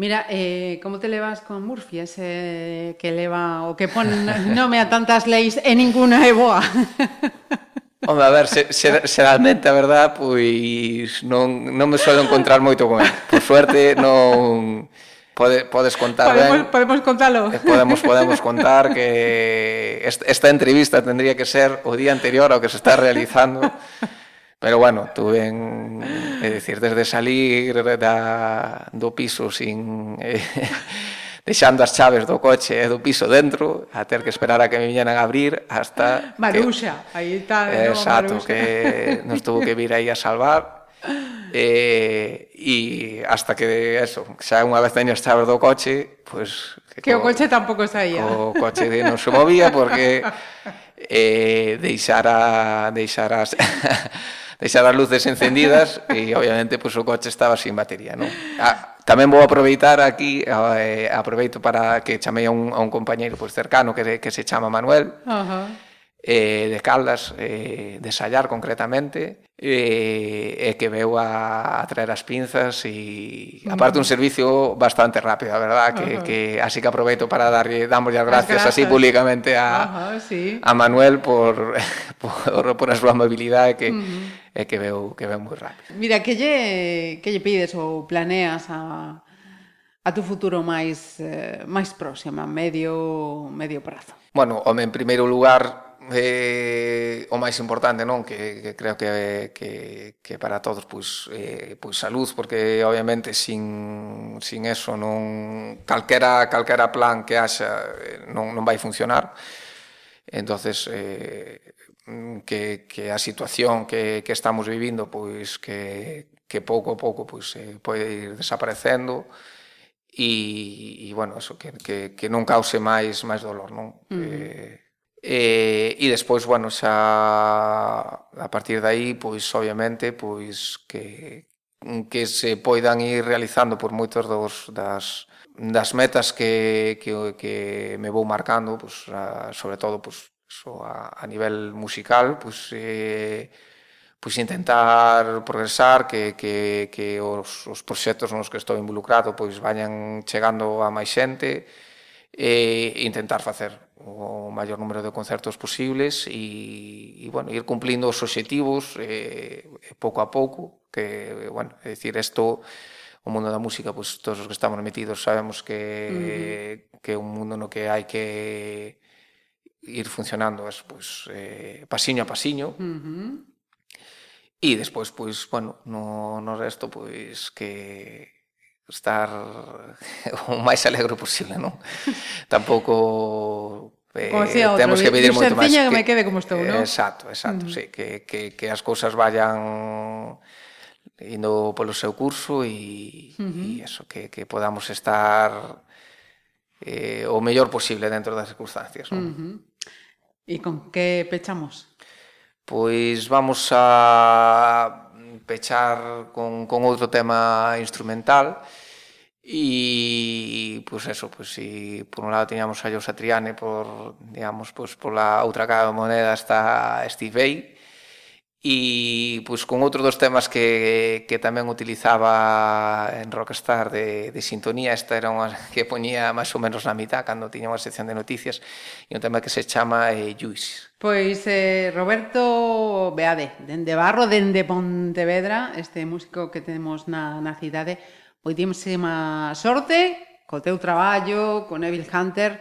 Mira, eh, como te levas con Murphy, ese que leva o que pon <laughs> nome a tantas leis e ninguna é boa? <laughs> Home, a ver, se, se, xeralmente, a verdad, pois non, non me suelo encontrar moito con él. Por suerte, non... Pode, podes contar podemos, ben. Podemos contalo. Eh, podemos, podemos contar que esta entrevista tendría que ser o día anterior ao que se está realizando. Pero bueno, tuve en, é dicir, desde salir da, do piso sin... Eh, deixando as chaves do coche e do piso dentro, a ter que esperar a que me viñeran a abrir hasta... Maruxa, que, aí está. Eh, exacto, Maruxa. que nos tuvo que vir aí a salvar. Eh, e hasta que eso, xa unha vez teño as chaves do coche, pues, que, co, o coche tampouco saía. O coche de non se movía porque eh, deixara, deixara as, <laughs> deixar as luces encendidas e obviamente pues, o coche estaba sin batería, non? Ah, Tamén vou aproveitar aquí, eh, aproveito para que chamei a un, a un compañeiro pois, cercano que, que se chama Manuel, uh -huh eh, de Caldas eh, de Sallar concretamente eh, e eh, eh, que veu a, a traer as pinzas e aparte un servicio bastante rápido, a verdad que, uh -huh. que así que aproveito para darlle damos as gracias, gracias así públicamente a, uh -huh, sí. a Manuel por, <laughs> por, por a súa amabilidade que, uh -huh. eh, que veu que veu moi rápido. Mira, que lle, que lle pides ou planeas a, a tu futuro máis eh, máis próxima, medio medio prazo? Bueno, home, en primeiro lugar, eh, o máis importante, non? Que, que creo que, que, que para todos, pois, eh, pois salud, porque obviamente sin, sin eso non calquera, calquera plan que haxa eh, non, non vai funcionar. Entonces, eh, que, que a situación que, que estamos vivindo, pois que, que pouco a pouco pois, eh, pode ir desaparecendo, e, e bueno, eso, que, que, que non cause máis máis dolor, non? Mm. Eh, Eh, e, e despois, bueno, xa a partir de aí, pois obviamente, pois que que se poidan ir realizando por moitos dos das das metas que que que me vou marcando, pois a, sobre todo pois so a, a nivel musical, pois eh pois intentar progresar que que que os os proxectos nos que estou involucrado pois vayan chegando a máis xente e intentar facer o maior número de concertos posibles e, e bueno, ir cumplindo os obxectivos eh, eh pouco a pouco que, bueno, é dicir, isto o mundo da música, pois pues, todos os que estamos metidos sabemos que, uh -huh. que é un mundo no que hai que ir funcionando es, pois, pues, eh, pasiño a pasiño uh -huh. e despois, pois, pues, bueno, no, no resto, pois, que estar <laughs> o máis alegre posible, non? <laughs> Tampouco eh, outro, temos que pedir moito máis que, que me quede como estou, non? Exacto, exacto, mm. sí, que, que, que as cousas vayan indo polo seu curso e, uh -huh. e eso, que, que podamos estar eh, o mellor posible dentro das circunstancias. Non? Uh -huh. E con que pechamos? Pois vamos a pechar con, con outro tema instrumental, E pois pues eso, pois pues, si por un lado teníamos a Joe Satriani por, digamos, pois pues, pola outra cara da moneda está Steve Bay e pois con outro dos temas que, que tamén utilizaba en Rockstar de, de sintonía, esta era unha <laughs> que poñía máis ou menos na mitad cando tiña unha sección de noticias e un tema que se chama eh, Juice. Pois eh, Roberto Beade, dende Barro, dende Pontevedra, este músico que temos na, na cidade, Pois Moitísima sorte co teu traballo, con Evil Hunter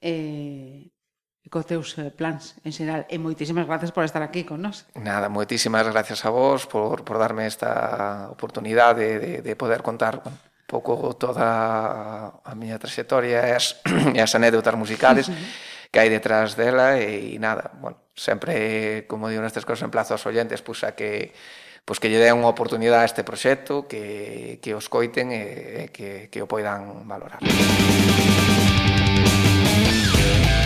e eh, cos teus plans en xeral. E moitísimas gracias por estar aquí con nós. Nada, moitísimas gracias a vos por, por darme esta oportunidade de, de, de poder contar un pouco toda a miña trayectoria e as, <clears throat> e as anécdotas musicales que hai detrás dela e, e nada, bueno, sempre, como digo nestas cosas, emplazo aos oyentes, pues a que pois que lle den unha oportunidade a este proxecto, que, que os coiten e, e que, que o poidan valorar. Música